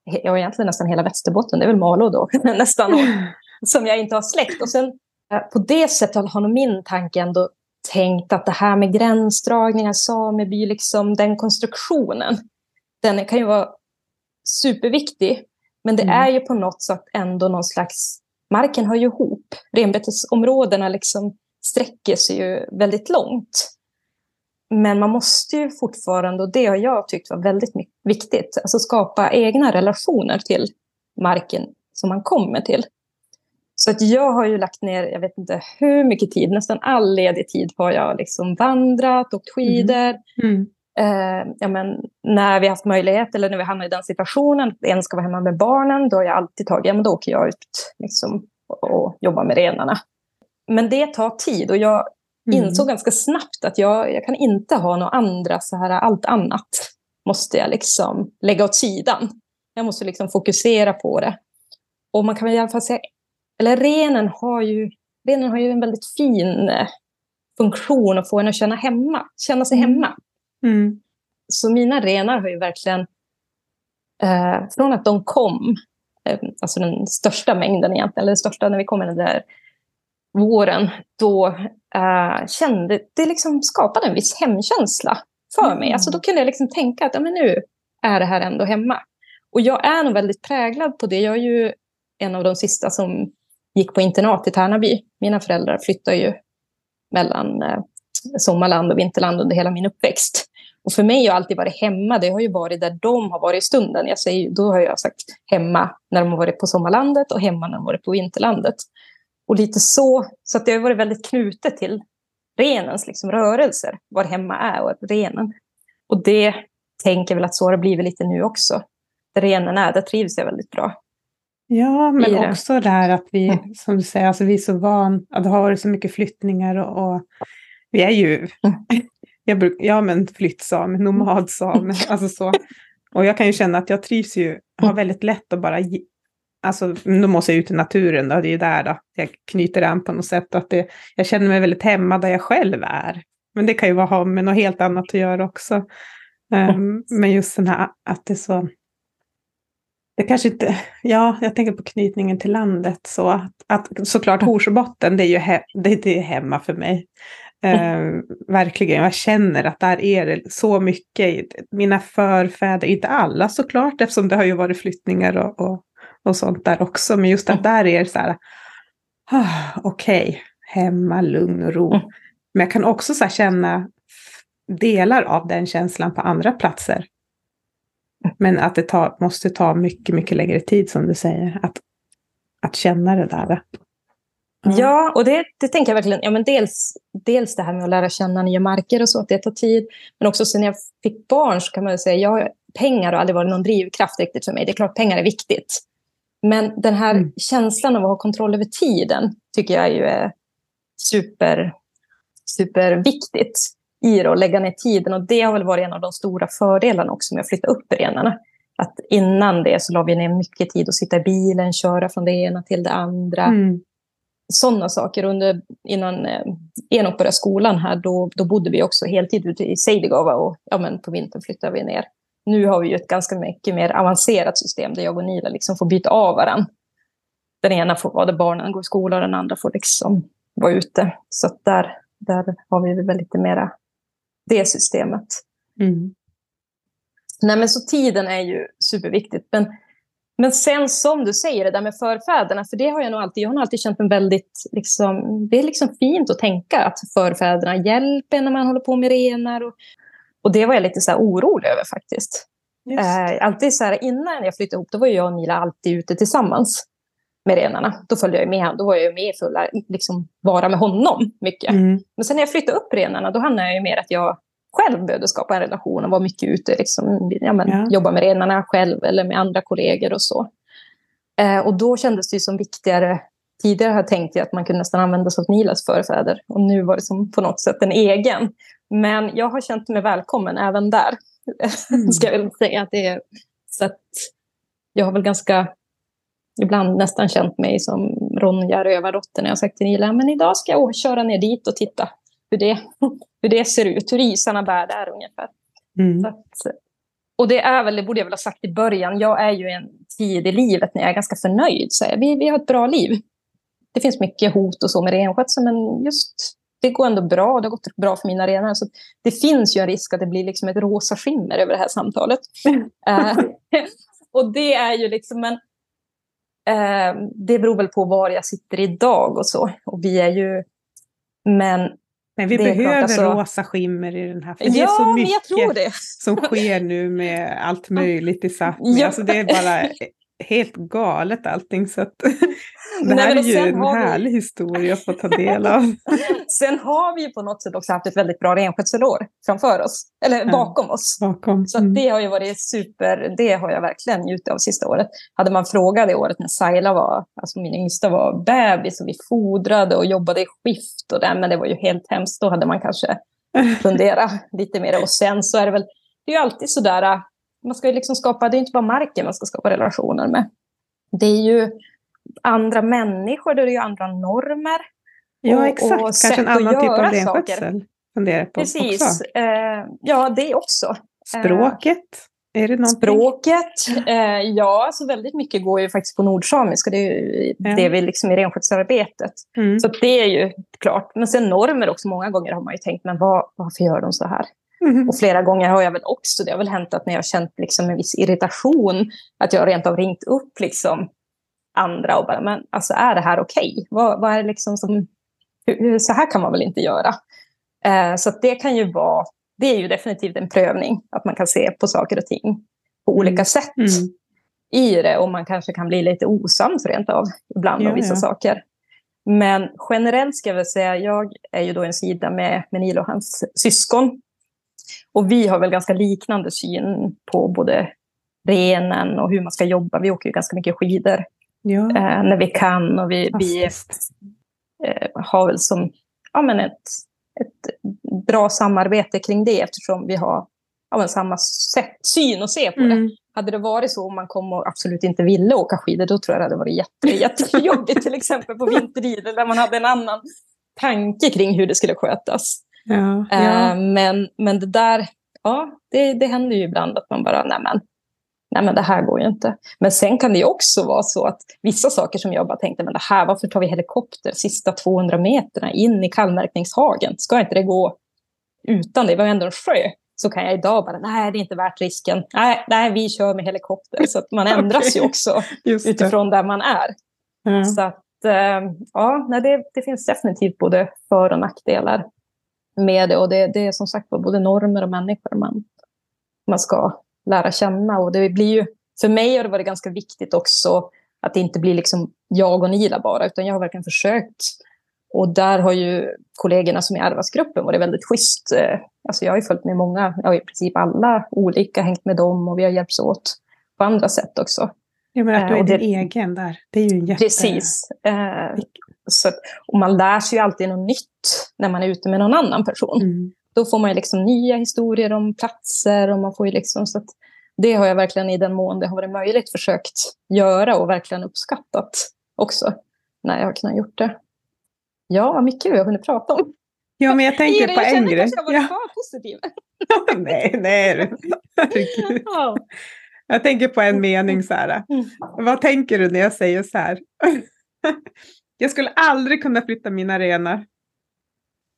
Speaker 2: jag har egentligen nästan hela Västerbotten, det är väl Malå då, nästan, som jag inte har släkt. Och sen eh, på det sättet har nog min tanke ändå tänkt att det här med gränsdragningar, sameby, liksom den konstruktionen, den kan ju vara superviktig. Men det mm. är ju på något sätt ändå någon slags marken hör ju ihop. Renbetesområdena liksom sträcker sig ju väldigt långt. Men man måste ju fortfarande, och det har jag tyckt var väldigt viktigt, alltså skapa egna relationer till marken som man kommer till. Så att jag har ju lagt ner, jag vet inte hur mycket tid, nästan all ledig tid har jag liksom vandrat, åkt skidor. Mm. Mm. Eh, ja, men, när vi har haft möjlighet eller när vi hamnar i den situationen, att en ska vara hemma med barnen, då har jag alltid tagit, ja men då åker jag ut liksom, och, och jobbar med renarna. Men det tar tid och jag mm. insåg ganska snabbt att jag, jag kan inte ha några andra, så här, allt annat måste jag liksom lägga åt sidan. Jag måste liksom fokusera på det. Och man kan väl i alla fall säga, eller renen har ju, renen har ju en väldigt fin eh, funktion att få en att känna hemma, känna sig mm. hemma. Mm. Så mina renar har ju verkligen, eh, från att de kom, eh, alltså den största mängden egentligen, eller den största när vi kom den där våren, då eh, kände det liksom skapade en viss hemkänsla för mm. mig. Alltså då kunde jag liksom tänka att ja, men nu är det här ändå hemma. Och jag är nog väldigt präglad på det. Jag är ju en av de sista som gick på internat i Tärnaby. Mina föräldrar flyttade ju mellan eh, sommarland och vinterland under hela min uppväxt. Och för mig har alltid varit hemma, det har ju varit där de har varit i stunden. Jag säger, då har jag sagt hemma när de har varit på sommarlandet och hemma när de har varit på vinterlandet. Och lite så, så att det har varit väldigt knutet till renens liksom, rörelser, var hemma är och renen. Och det tänker väl att så har det blivit lite nu också. Där renen är, där trivs jag väldigt bra.
Speaker 1: Ja, men också det här att vi, mm. som du säger, alltså vi är så van, att det har varit så mycket flyttningar och, och vi är ju, mm. Jag bruk, ja men flyttsam, nomadsam, alltså så. Och jag kan ju känna att jag trivs ju, har mm. väldigt lätt att bara, alltså då måste jag ut i naturen då, det är ju där då, jag knyter an på något sätt, att det, jag känner mig väldigt hemma där jag själv är. Men det kan ju ha med något helt annat att göra också. Um, men just den här att det är så, det kanske inte, ja, jag tänker på knytningen till landet så att, att såklart Horsbotten, det är ju he, det, det är hemma för mig. Eh, verkligen, jag känner att där är det så mycket. Mina förfäder, inte alla såklart, eftersom det har ju varit flyttningar och, och, och sånt där också. Men just att där är det så här, ah, okej, okay, hemma, lugn och ro. Mm. Men jag kan också så känna delar av den känslan på andra platser. Men att det tar, måste ta mycket, mycket längre tid som du säger. Att, att känna det där.
Speaker 2: Mm. Ja, och det, det tänker jag verkligen. Ja, men dels, dels det här med att lära känna nya marker och så, att det tar tid. Men också sen jag fick barn så kan man säga, jag, pengar har aldrig varit någon drivkraft riktigt för mig. Det är klart pengar är viktigt. Men den här mm. känslan av att ha kontroll över tiden tycker jag ju är super, superviktigt i det och lägga ner tiden. Och det har väl varit en av de stora fördelarna också med att flytta upp renarna. Att innan det så la vi ner mycket tid att sitta i bilen, köra från det ena till det andra. Mm. Sådana saker. Under, innan eh, Enok började skolan här, då, då bodde vi också heltid ute i Seidigava och ja, men på vintern flyttade vi ner. Nu har vi ju ett ganska mycket mer avancerat system där jag och Nila liksom får byta av varandra. Den ena får vara där barnen går i skolan och den andra får liksom vara ute. Så där, där har vi väl lite mera det systemet. Mm. Nej, men så tiden är ju superviktigt. Men, men sen som du säger, det där med förfäderna, för det har jag nog alltid, jag har alltid känt en väldigt, liksom, det är liksom fint att tänka att förfäderna hjälper när man håller på med renar. Och, och det var jag lite så orolig över faktiskt. Eh, alltid så här, innan jag flyttade ihop, då var jag och Nila alltid ute tillsammans med renarna. Då följde jag med. Då var jag med att liksom, vara med honom mycket. Mm. Men sen när jag flyttade upp renarna, då hamnade jag mer att jag själv behövde skapa en relation och vara mycket ute. Liksom, ja, men, ja. Jobba med renarna själv eller med andra kollegor och så. Eh, och då kändes det som viktigare. Tidigare har jag tänkt att man kunde nästan använda sig av Nilas förfäder. Och nu var det som på något sätt en egen. Men jag har känt mig välkommen även där. Mm. Ska jag väl säga att det är. Så att jag har väl ganska ibland nästan känt mig som Ronja Rövardotter när jag sagt till Nila, men idag ska jag köra ner dit och titta hur det, hur det ser ut, hur isarna bär där ungefär. Mm. Att, och det är väl, det borde jag väl ha sagt i början, jag är ju en tid i livet när jag är ganska förnöjd. Så vi, vi har ett bra liv. Det finns mycket hot och så med renskötsel, men just det går ändå bra. Det har gått bra för mina renar. Så det finns ju en risk att det blir liksom ett rosa skimmer över det här samtalet. uh, och det är ju liksom en Eh, det beror väl på var jag sitter idag och så. Och vi är ju... Men
Speaker 1: men vi behöver alltså... rosa skimmer i den här, för
Speaker 2: det
Speaker 1: ja, är så
Speaker 2: mycket
Speaker 1: som sker nu med allt möjligt i Sápmi. Ja. Alltså det är bara helt galet allting. Så att det här Nej, är ju en härlig historia att få ta del av.
Speaker 2: sen har vi på något sätt också haft ett väldigt bra renskötselår framför oss, eller ja, bakom oss.
Speaker 1: Bakom.
Speaker 2: Så det har ju varit super, det har jag verkligen njutit av sista året. Hade man frågat det året när Saila var, alltså min yngsta var bebis och vi fodrade och jobbade i skift och det, men det var ju helt hemskt. Då hade man kanske funderat lite mer. Och sen så är det väl, det är ju alltid sådär, man ska ju liksom skapa, det är inte bara marken man ska skapa relationer med. Det är ju andra människor, det är ju andra normer.
Speaker 1: Ja, exakt. Och Kanske en annan typ av renskötsel. Funderar på
Speaker 2: Precis. Också. Eh, ja, det också.
Speaker 1: Språket? Är det någonting?
Speaker 2: Språket? Eh, ja, alltså väldigt mycket går ju faktiskt på nordsamiska. Det är ju ja. det vi liksom i renskötselarbetet. Mm. Så det är ju klart. Men sen normer också. Många gånger har man ju tänkt, men var, varför gör de så här? Mm. Och flera gånger har jag väl också, det har väl hänt att när jag har känt liksom en viss irritation, att jag rent av ringt upp liksom andra och bara, men alltså är det här okej? Okay? Vad, vad, är det liksom som, så här kan man väl inte göra? Eh, så det kan ju vara, det är ju definitivt en prövning, att man kan se på saker och ting på olika mm. sätt mm. i det. Och man kanske kan bli lite osams rent av ibland ja, om vissa ja. saker. Men generellt ska jag väl säga, jag är ju då en sida med, med Nilo och hans syskon. Och vi har väl ganska liknande syn på både renen och hur man ska jobba. Vi åker ju ganska mycket skidor ja. eh, när vi kan. Och vi, vi har väl som ja, men ett, ett bra samarbete kring det eftersom vi har ja, men samma sätt, syn att se på mm. det. Hade det varit så om man kom och absolut inte ville åka skidor, då tror jag det hade varit jätte, jättejobbigt, till exempel på vinterrider, där man hade en annan tanke kring hur det skulle skötas. Ja, ja. Uh, men, men det där, ja, det, det händer ju ibland att man bara, nej men, nej men det här går ju inte. Men sen kan det ju också vara så att vissa saker som jag bara tänkte, men det här, varför tar vi helikopter sista 200 meterna in i kallmärkningshagen? Ska inte det gå utan det? Vi har ändå en sjö. Så kan jag idag bara, nej det är inte värt risken. Nej, nej vi kör med helikopter. Så att man ändras okay. ju också utifrån där man är. Mm. Så att, äh, ja, nej, det, det finns definitivt både för och nackdelar med det. Och det, det är som sagt både normer och människor man, man ska lära känna. Och det blir ju, för mig har det varit ganska viktigt också att det inte blir liksom jag och Nila bara, utan jag har verkligen försökt. Och där har ju kollegorna som är i Arvasgruppen varit väldigt schysst. Eh, alltså jag har ju följt med många, ja, i princip alla olika, hängt med dem och vi har hjälpts åt på andra sätt också.
Speaker 1: Ja, men att du är eh, det, din egen där, det är ju en jätte...
Speaker 2: Precis. Eh, Så, och man lär sig ju alltid något nytt när man är ute med någon annan person.
Speaker 1: Mm.
Speaker 2: Då får man ju liksom nya historier om platser och man får ju liksom så att det har jag verkligen i den mån det har varit möjligt försökt göra och verkligen uppskattat också när jag har kunnat gjort det. Ja, mycket vi har hunnit prata om.
Speaker 1: Ja, men jag tänker på
Speaker 2: jag
Speaker 1: en
Speaker 2: känner
Speaker 1: grej.
Speaker 2: kanske jag var
Speaker 1: Ja.
Speaker 2: för positiv.
Speaker 1: nej, nej.
Speaker 2: Ja.
Speaker 1: Jag tänker på en mening så här.
Speaker 2: Mm.
Speaker 1: Vad tänker du när jag säger så här? jag skulle aldrig kunna flytta mina renar.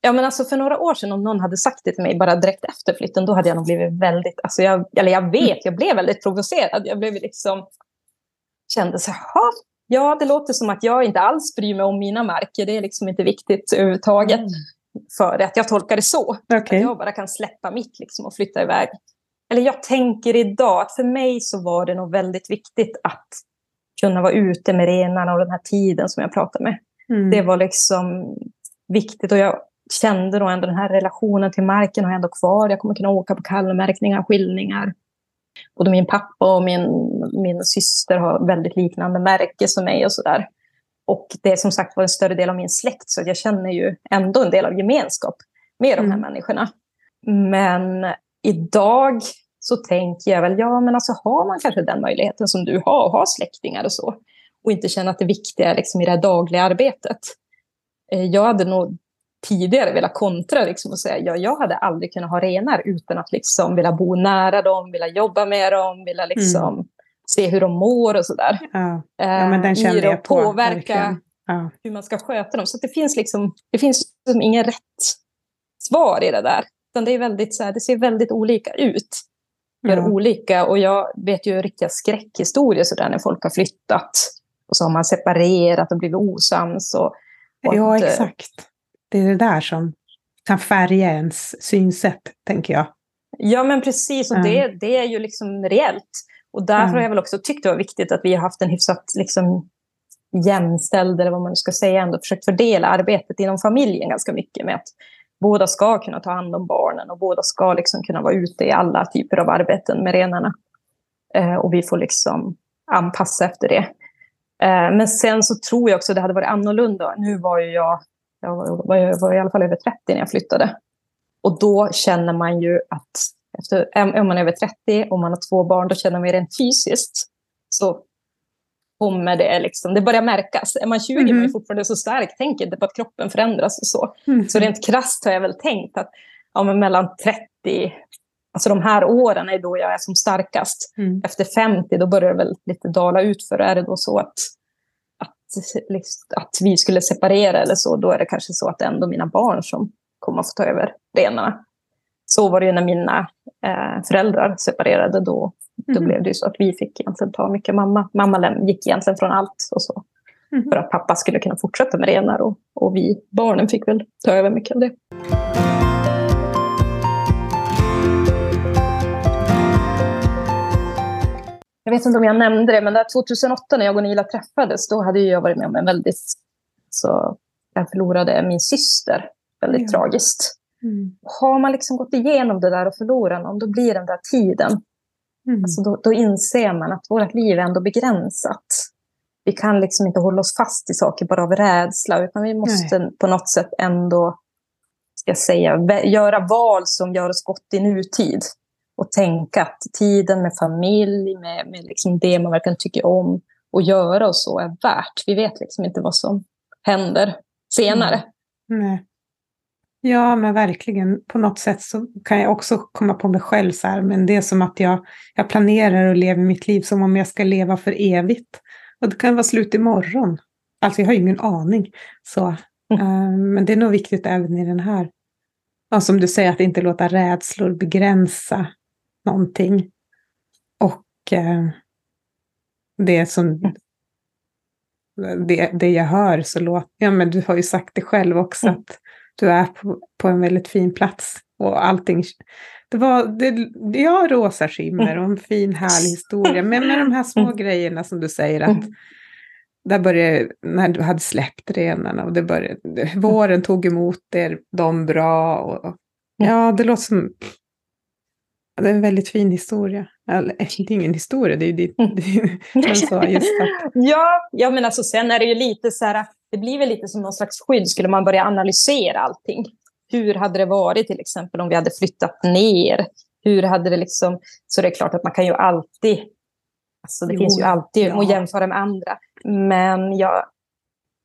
Speaker 2: Ja, men alltså för några år sedan om någon hade sagt det till mig bara direkt efter flytten, då hade jag nog blivit väldigt, alltså jag, eller jag vet, jag blev väldigt provocerad. Jag blev liksom, kände så här, "Ha, ja, det låter som att jag inte alls bryr mig om mina marker. Det är liksom inte viktigt överhuvudtaget för att jag tolkar det så.
Speaker 1: Okej.
Speaker 2: Att jag bara kan släppa mitt liksom och flytta iväg. Eller jag tänker idag att för mig så var det nog väldigt viktigt att kunna vara ute med renarna och den här tiden som jag pratade med.
Speaker 1: Mm.
Speaker 2: Det var liksom viktigt och jag kände då ändå den här relationen till marken har jag ändå kvar. Jag kommer kunna åka på kallmärkningar, skiljningar. Både min pappa och min, min syster har väldigt liknande märke som mig och sådär. Och det är som sagt var en större del av min släkt så jag känner ju ändå en del av gemenskap med de här
Speaker 1: Mm.
Speaker 2: människorna. Men idag så tänker jag väl, ja men alltså har man kanske den möjligheten som du har, och har släktingar och så, och inte känna att det viktiga är liksom i det dagliga arbetet. Eh, Jag hade nog tidigare velat kontra liksom och säga, ja jag hade aldrig kunnat ha renar utan att liksom vilja bo nära dem, vilja jobba med dem, vilja liksom se hur de mår och sådär.
Speaker 1: Ja. ja, men den
Speaker 2: Eh,
Speaker 1: kände
Speaker 2: i det
Speaker 1: jag på.
Speaker 2: påverka.
Speaker 1: Ja.
Speaker 2: hur man ska sköta dem. Så det finns liksom, det finns liksom ingen rätt svar i det där. Utan det, är väldigt, så här, det ser väldigt olika ut. Gör
Speaker 1: Ja.
Speaker 2: olika. Och jag vet ju riktiga skräckhistorier så där när folk har flyttat. Och så har man separerat och blivit osams. Och, och
Speaker 1: ja,
Speaker 2: att, eh,
Speaker 1: exakt. Det är det där som kan färga ens synsätt, tänker jag.
Speaker 2: Ja, men precis. Och
Speaker 1: Ja.
Speaker 2: det, det är ju liksom reellt. Och därför
Speaker 1: Ja.
Speaker 2: har jag väl också tyckt det var viktigt att vi har haft en hyfsat liksom, jämställd, eller vad man ska säga, ändå försökt fördela arbetet inom familjen ganska mycket med att båda ska kunna ta hand om barnen och båda ska liksom kunna vara ute i alla typer av arbeten med renarna. Eh, och vi får liksom anpassa efter det. Eh, men sen så tror jag också det hade varit annorlunda. Nu var ju jag, jag var, jag var i alla fall över 30 när jag flyttade. Och då känner man ju att efter, om man är över 30 och man har två barn, då känner man ju rent fysiskt så kommer det liksom, det börjar märkas. Är man 20 är man ju
Speaker 1: Mhm.
Speaker 2: fortfarande så stark, tänker inte på att kroppen förändras och så.
Speaker 1: Mm.
Speaker 2: Så rent krasst har jag väl tänkt att ja, men mellan 30, alltså de här åren är då jag är som starkast.
Speaker 1: Mm.
Speaker 2: Efter 50 då börjar det väl lite dala ut för är det då så att, att, liksom, att vi skulle separera eller så, då är det kanske så att det är ändå mina barn som kommer att få ta över renarna. Så var det ju när mina eh, föräldrar separerade. Då, då
Speaker 1: Mhm.
Speaker 2: blev det ju så att vi fick egentligen ta mycket mamma. Mamma gick egentligen från allt och så.
Speaker 1: Mhm.
Speaker 2: För att pappa skulle kunna fortsätta med renar och, och vi barnen fick väl ta över mycket av det. Jag vet inte om jag nämnde det, men där 2008 när jag och Nila träffades, då hade jag varit med om en väldigt... Så jag förlorade min syster väldigt
Speaker 1: Ja.
Speaker 2: tragiskt.
Speaker 1: Mm.
Speaker 2: Har man liksom gått igenom det där och förlorat någon, då blir den där tiden
Speaker 1: Mm.
Speaker 2: Alltså då, då inser man att vårt liv är ändå begränsat. Vi kan liksom inte hålla oss fast i saker bara av rädsla, utan vi måste på något sätt ändå, ska säga, göra val som gör oss gott i nutid. Och tänka att tiden med familj, med, med liksom det man verkligen tycker om och göra och så är värt. Vi vet liksom inte vad som händer senare.
Speaker 1: Nej. Ja, men verkligen. På något sätt så kan jag också komma på mig själv så här, men det är som att jag, jag planerar och lever mitt liv som om jag ska leva för evigt. Och det kan vara slut imorgon. Alltså jag har ju ingen aning. Så, eh, men det är nog viktigt även i den här. Ja, som du säger, att inte låta rädslor begränsa någonting. Och eh, det som det, det jag hör så låter, ja men du har ju sagt det själv också,
Speaker 2: Mm.
Speaker 1: att du är på, på en väldigt fin plats. Och allting, det var, det, ja, rosa skimmer och en fin härlig historia. Men med de här små
Speaker 2: Mm.
Speaker 1: grejerna som du säger att
Speaker 2: Mm.
Speaker 1: där började, när du hade släppt renarna och det började, våren tog emot er, de bra. Och, ja, det låter som, det är en väldigt fin historia. Eller, det är ingen historia, det är ju ditt... så, just att...
Speaker 2: ja, ja, men alltså sen är det ju lite så här, det blir väl lite som någon slags skydd, skulle man börja analysera allting. Hur hade det varit till exempel om vi hade flyttat ner? Hur hade det liksom... Så det är klart att man kan ju alltid... Alltså det jo, finns ju alltid ja. att jämföra med andra. Men jag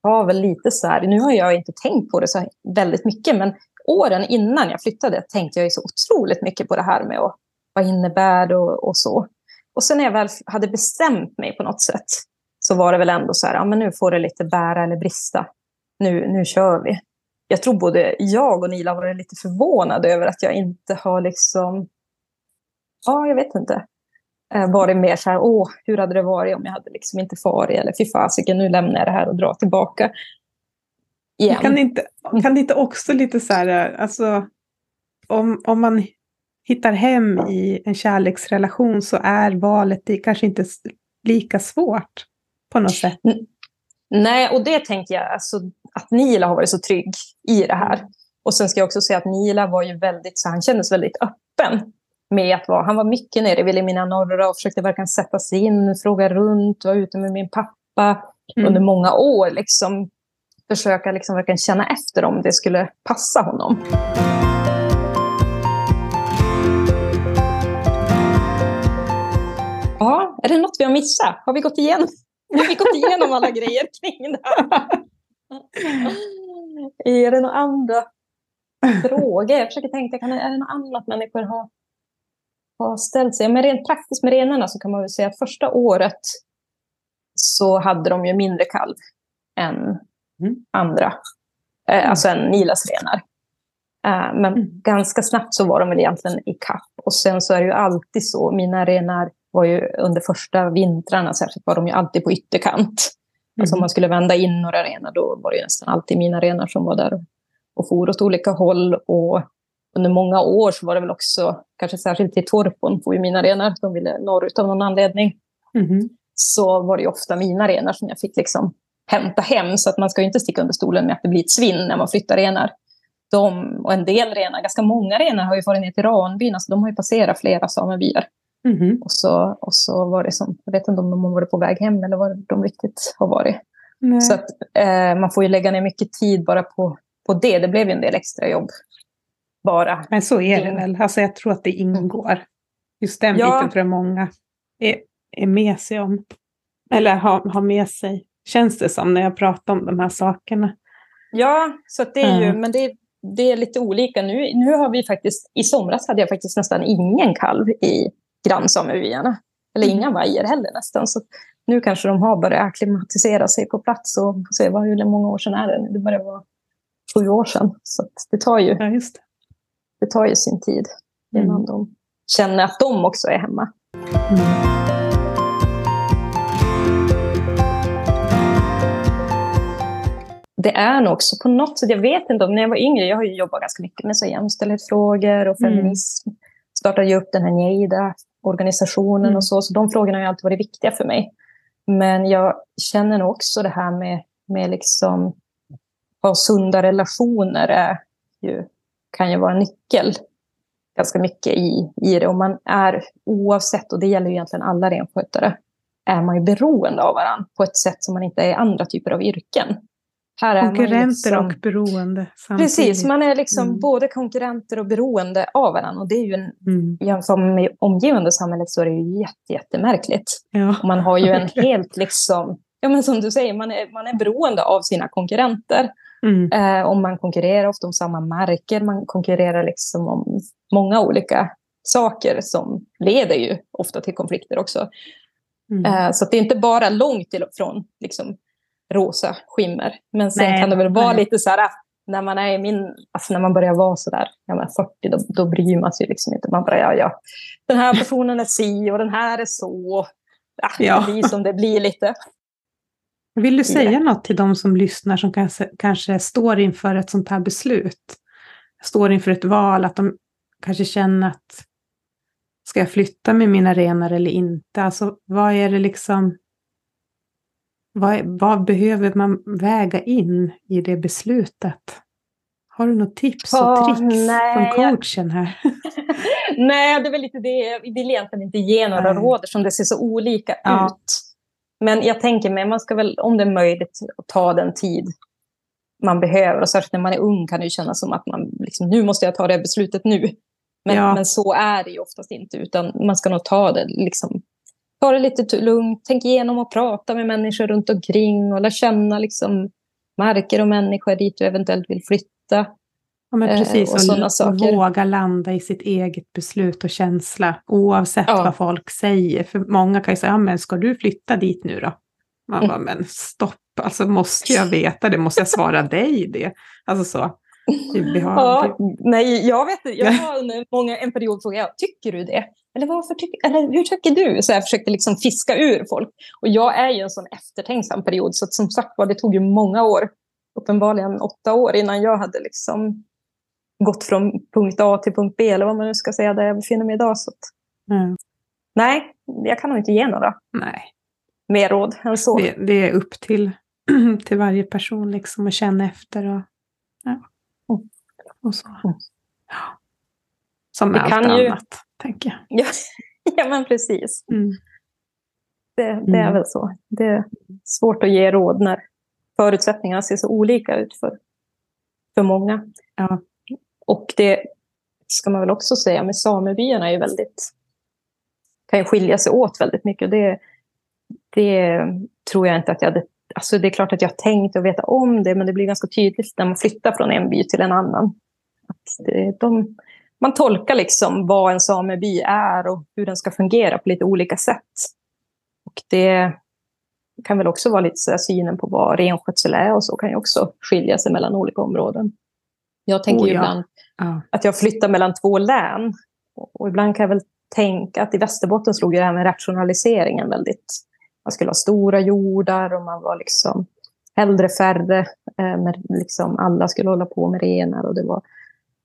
Speaker 2: har väl lite så här, nu har jag inte tänkt på det så väldigt mycket, men åren innan jag flyttade tänkte jag ju så otroligt mycket på det här med och, vad innebär det och, och så. Och sen när jag väl hade bestämt mig på något sätt så var det väl ändå så här, ja men nu får det lite bära eller brista. Nu, nu kör vi. Jag tror både jag och Nila var lite förvånade över att jag inte har liksom, ja jag vet inte, eh, varit mer så här, åh, hur hade det varit om jag hade liksom inte farit, eller fy fasiken, nu lämnar jag det här och drar tillbaka.
Speaker 1: Igen. Kan det inte, kan det inte också lite så här, alltså, om, om man hittar hem i en kärleksrelation så är valet det kanske inte lika svårt på något sätt.
Speaker 2: Nej, och det tänker jag, alltså, att Nila har varit så trygg i det här. Och sen ska jag också säga att Nila var ju väldigt, så han kändes väldigt öppen med att vara, han var mycket nere i Vilhelmina norra och försökte verkligen sätta sig in, fråga runt, var ute med min pappa mm. under många år. Liksom, försöka liksom verkligen känna efter om det skulle passa honom. Ja, är det något vi har missat? Har vi gått igenom, har vi gått igenom alla grejer kring det här? Är det några andra frågor? Jag försöker tänka, kan är det något annat människor har, har ställt sig? Men rent praktiskt med renarna så kan man väl säga att första året så hade de ju mindre kalv än mm. andra, eh, mm. alltså än Nilas renar. Eh, men mm. ganska snabbt så var de väl egentligen i kapp. Och sen så är det ju alltid så, mina renar var ju under första vintrarna särskilt var de ju alltid på ytterkant. Mm. Alltså om man skulle vända in några renar då var det ju nästan alltid mina renar som var där och for åt olika håll. Och under många år så var det väl också, kanske särskilt i Torpon, får ju mina renar, de ville norrut av någon anledning. Mm. Så var det ju ofta mina renar som jag fick liksom hämta hem. Så att man ska inte sticka under stolen med att det blir ett svinn när man flyttar renar. De, och en del renar, ganska många renar har ju farit ner till Ranbyn, alltså de har ju passerat flera samebyar. Mm. Och, så, och så var det som, jag vet inte om de har varit på väg hem eller vad de riktigt har varit. Nej. Så att, eh, man får ju lägga ner mycket tid bara på, på det. Det blev ju en del extra jobb. Bara.
Speaker 1: Men så är det väl. Alltså jag tror att det ingår. Just den ja. biten tror jag många är, är med sig om. Eller har, har med sig känns det som när jag pratar om de här sakerna.
Speaker 2: Ja, så det är ju, mm. men det, det är lite olika. Nu, nu har vi faktiskt, i somras hade jag faktiskt nästan ingen kalv i grannsamebyarna. Eller mm. inga vajer heller nästan. Så nu kanske de har börjat acklimatisera sig på plats och se vad, hur många år sedan är det Det börjar vara sju år sedan. Så det tar ju,
Speaker 1: ja, det.
Speaker 2: det. tar ju sin tid innan mm. de känner att de också är hemma. Mm. Det är nog också på något sätt, jag vet inte om när jag var yngre, jag har ju jobbat ganska mycket med så jämställdhetsfrågor och mm. feminism. Mm. Startade ju upp den här Neida-organisationen mm. och så, så de frågorna har ju alltid varit viktiga för mig. Men jag känner nog också det här med, med liksom ha sunda relationer är ju, kan ju vara en nyckel ganska mycket i, i det. Och man är oavsett, och det gäller ju egentligen alla renskötare, är man ju beroende av varandra på ett sätt som man inte är i andra typer av yrken.
Speaker 1: Konkurrenter liksom, och beroende.
Speaker 2: Samtidigt. Precis, man är liksom mm. både konkurrenter och beroende av varandra. Och det är ju en, mm. jämfört med omgivande samhället så är det ju jätte, jättemärkligt. Ja. Och man har ju en helt liksom, ja men som du säger, man är, man är beroende av sina konkurrenter. Mm. Eh, och man konkurrerar ofta om samma marker, man konkurrerar liksom om många olika saker som leder ju ofta till konflikter också. Mm. Eh, så det är inte bara långt ifrån liksom, rosa skimmer. Men sen nej, kan det väl vara nej. lite så här, när man är min, alltså när man börjar vara så där, ja, 40, då, då bryr man sig liksom inte. Man bara, ja, ja, den här personen är si och den här är så. Ja, ja. Det blir som det blir lite.
Speaker 1: Vill du säga ja. något till de som lyssnar som kanske, kanske står inför ett sånt här beslut? Står inför ett val, att de kanske känner att ska jag flytta med mina renar eller inte? Alltså vad är det liksom vad, vad behöver man väga in i det beslutet? Har du något tips och
Speaker 2: Ja,
Speaker 1: tricks
Speaker 2: nej,
Speaker 1: från coachen här?
Speaker 2: Nej, det är väl lite det. Vi vill egentligen inte ge några
Speaker 1: Nej.
Speaker 2: råd som det ser så olika
Speaker 1: Ja.
Speaker 2: ut. Men jag tänker mig, man ska väl om det är möjligt ta den tid man behöver. Och särskilt när man är ung kan det ju kännas som att man liksom, nu måste jag ta det beslutet nu. Men,
Speaker 1: Ja.
Speaker 2: men så är det ju oftast inte, utan man ska nog ta det liksom, ta det lite lugnt, tänk igenom och prata med människor runt omkring och lära känna liksom, marker och människor dit du eventuellt vill flytta.
Speaker 1: Ja, men
Speaker 2: Eh,
Speaker 1: precis.
Speaker 2: och sådana
Speaker 1: och
Speaker 2: saker.
Speaker 1: våga landa i sitt eget beslut och känsla. Oavsett
Speaker 2: Ja.
Speaker 1: vad folk säger. För många kan ju säga, ja, men ska du flytta dit nu då? Man
Speaker 2: Mm.
Speaker 1: bara, men stopp. Alltså måste jag veta det? Måste jag svara dig det? Alltså så. Blir-
Speaker 2: Ja, nej, jag vet inte. Jag har under många, en period frågat, ja, tycker du det? Eller, varför tyck, eller hur tycker du? Så jag försökte liksom fiska ur folk. Och jag är ju en sån eftertänksam period, så som sagt var, det tog ju många år, uppenbarligen åtta år, innan jag hade liksom gått från punkt A till punkt B, eller vad man nu ska säga, där jag befinner mig idag. Så att,
Speaker 1: Ja,
Speaker 2: nej, jag kan nog inte ge några
Speaker 1: nej,
Speaker 2: mer råd än så.
Speaker 1: det, det är upp till, till varje person liksom att känna efter och.
Speaker 2: Mm.
Speaker 1: Och så.
Speaker 2: Mm.
Speaker 1: Ja. Som
Speaker 2: Det
Speaker 1: med allt
Speaker 2: kan ju-
Speaker 1: annat, tänker jag.
Speaker 2: Ja, ja men precis.
Speaker 1: Mm.
Speaker 2: Det, det är
Speaker 1: Mm.
Speaker 2: väl så. Det är svårt att ge råd när förutsättningarna ser så olika ut för, för många.
Speaker 1: Ja.
Speaker 2: Och det ska man väl också säga med samebyarna är ju väldigt kan ju skilja sig åt väldigt mycket. Det, det tror jag inte att jag hade... Alltså det är klart att jag tänkt och veta om det, men det blir ganska tydligt när man flyttar från en by till en annan. De, man tolkar liksom vad en sameby är och hur den ska fungera på lite olika sätt. Och det kan väl också vara lite så synen på vad renskötsel är och så kan ju också skilja sig mellan olika områden. Jag tänker
Speaker 1: Oh, ja.
Speaker 2: ibland
Speaker 1: Ja.
Speaker 2: att jag flyttar mellan två län. Och ibland kan jag väl tänka att i Västerbotten slog ju det här med rationaliseringen väldigt... Man skulle ha stora jordar och man var liksom hellre färre. Eh, liksom alla skulle hålla på med renar. Och det var,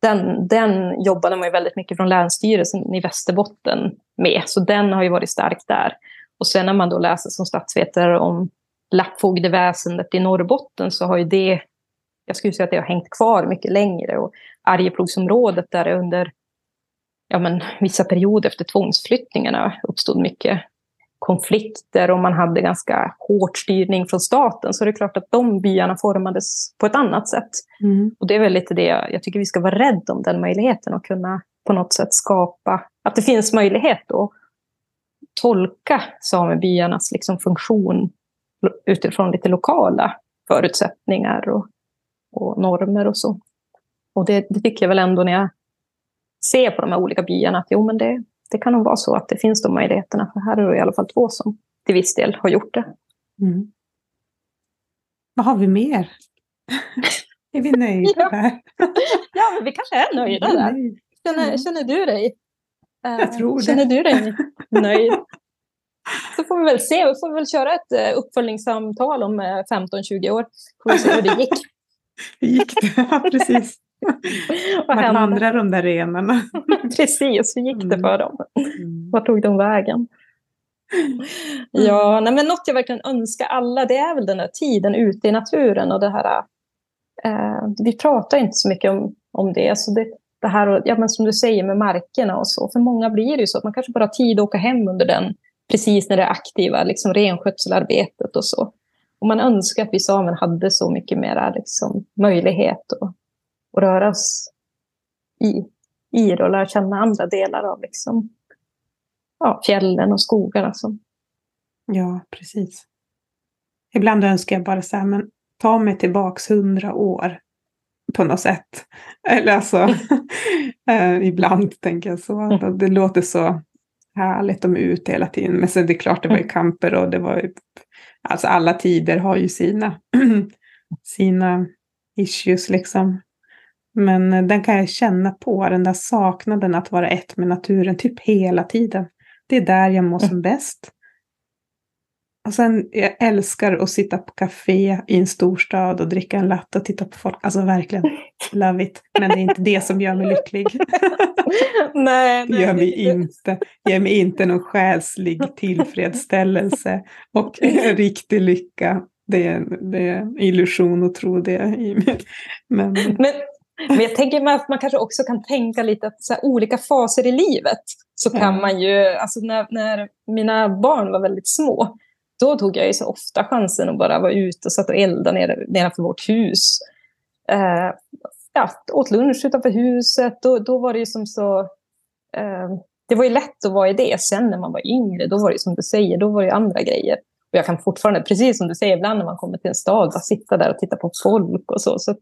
Speaker 2: den, den jobbade man ju väldigt mycket från Länsstyrelsen i Västerbotten med. Så den har ju varit stark där. Och sen när man då läser som statsvetare om lappfogdeväsendet i Norrbotten så har ju det, jag skulle säga att det har hängt kvar mycket längre. Och Arjeplogsområdet där det under ja, men, vissa perioder efter tvångsflyttningarna uppstod mycket konflikter och man hade ganska hård styrning från staten. Så det är klart att de byarna formades på ett annat sätt.
Speaker 1: Mm.
Speaker 2: Och det är väl lite det jag, tycker vi ska vara rädda om, den möjligheten att kunna på något sätt skapa, att det finns möjlighet att tolka samebyarnas liksom funktion utifrån lite lokala förutsättningar och, och normer och så. Och det, det tycker jag väl ändå när jag ser på de här olika byarna, att jo men det, det kan nog vara så att det finns de möjligheterna. För här är det i alla fall två som till viss del har gjort det.
Speaker 1: Mm. Vad har vi mer? är vi nöjda
Speaker 2: Ja.
Speaker 1: där?
Speaker 2: Ja, vi kanske är nöjda där. Känner,
Speaker 1: Mm.
Speaker 2: känner du dig? eh,
Speaker 1: Jag tror det.
Speaker 2: Känner du dig nöjd? Så får vi väl se. Vi får väl köra ett eh, uppföljningssamtal om eh, 15-20 år. Får vi se hur det gick.
Speaker 1: Hur gick det? Ja, precis.
Speaker 2: Vad hände?
Speaker 1: vandrar de där renarna?
Speaker 2: Precis, hur gick det
Speaker 1: Mm.
Speaker 2: för dem?
Speaker 1: Mm.
Speaker 2: Vart tog de vägen? Ja, nej, men något jag verkligen önskar alla, det är väl den här tiden ute i naturen och det här. Eh, vi pratar inte så mycket om, om det. Så det, det här, och- ja, men som du säger med markerna och så. För många blir det ju så att man kanske bara har tid att åka hem under den, precis när det är aktiva liksom renskötselarbetet och så. Och man önskar att vi samer hade så mycket mer liksom, möjlighet att, att röra oss i, i det och lära känna andra delar av liksom, ja, fjällen och skogarna. Som,
Speaker 1: Ja, precis. Ibland önskar jag bara så här, men ta mig tillbaks hundra år på något sätt. Eller alltså, eh, ibland tänker jag så.
Speaker 2: Mm.
Speaker 1: Det låter så härligt, de är ute hela tiden. Men sen det är klart, det var ju kamper och det var ju, alltså alla tider har ju sina, sina issues liksom. Men eh, den kan jag känna på, den där saknaden att vara ett med naturen, typ hela tiden. Det är där jag mår som bäst. Och sen, jag älskar att sitta på café i en storstad och dricka en latte och titta på folk. Alltså verkligen, love it. Men det är inte det som gör mig lycklig.
Speaker 2: nej,
Speaker 1: Det gör mig inte, ger mig inte någon själslig tillfredsställelse och en riktig lycka. Det är, det är illusion att tro det. i mig. Men
Speaker 2: Men Men jag tänker att man kanske också kan tänka lite att så här, olika faser i livet så kan man ju, alltså när, när mina barn var väldigt små, då tog jag ju så ofta chansen att bara vara ute och satt och elda nere, nedanför vårt hus. Eh, ja, åt lunch utanför huset. Då, då var det ju som så... Eh, det var ju lätt att vara i det. Sen när man var yngre, då var det som du säger, då var det andra grejer. Och jag kan fortfarande, precis som du säger, ibland när man kommer till en stad, bara sitta där och titta på folk och så. Så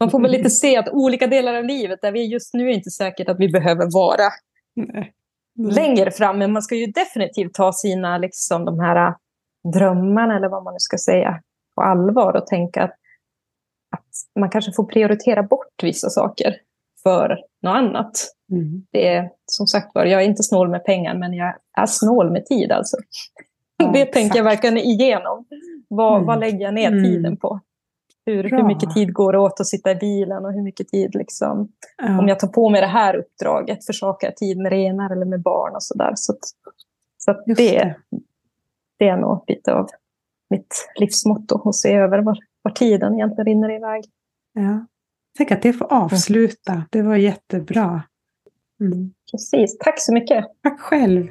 Speaker 2: man får väl lite se att olika delar av livet, där vi just nu är inte säkert att vi behöver vara Nej. Nej. längre fram, men man ska ju definitivt ta sina, liksom de här drömmarna, eller vad man nu ska säga, på allvar och tänka att, att man kanske får prioritera bort vissa saker för något annat. Mm. Det är som sagt var, jag är inte snål med pengar, men jag är snål med tid alltså. Det tänker jag verkligen igenom. Vad, mm. vad lägger jag ner mm. tiden på? Hur, hur mycket tid går det åt att sitta i bilen och hur mycket tid liksom, ja. om jag tar på mig det här uppdraget, försakar jag tid med renar eller med barn och sådär. Så, så att det, det, det är nog lite av mitt livsmotto, att se över var, var tiden egentligen rinner iväg.
Speaker 1: Ja. Tänk att det får avsluta. Det var jättebra.
Speaker 2: Mm. Precis. Tack så mycket.
Speaker 1: Tack själv.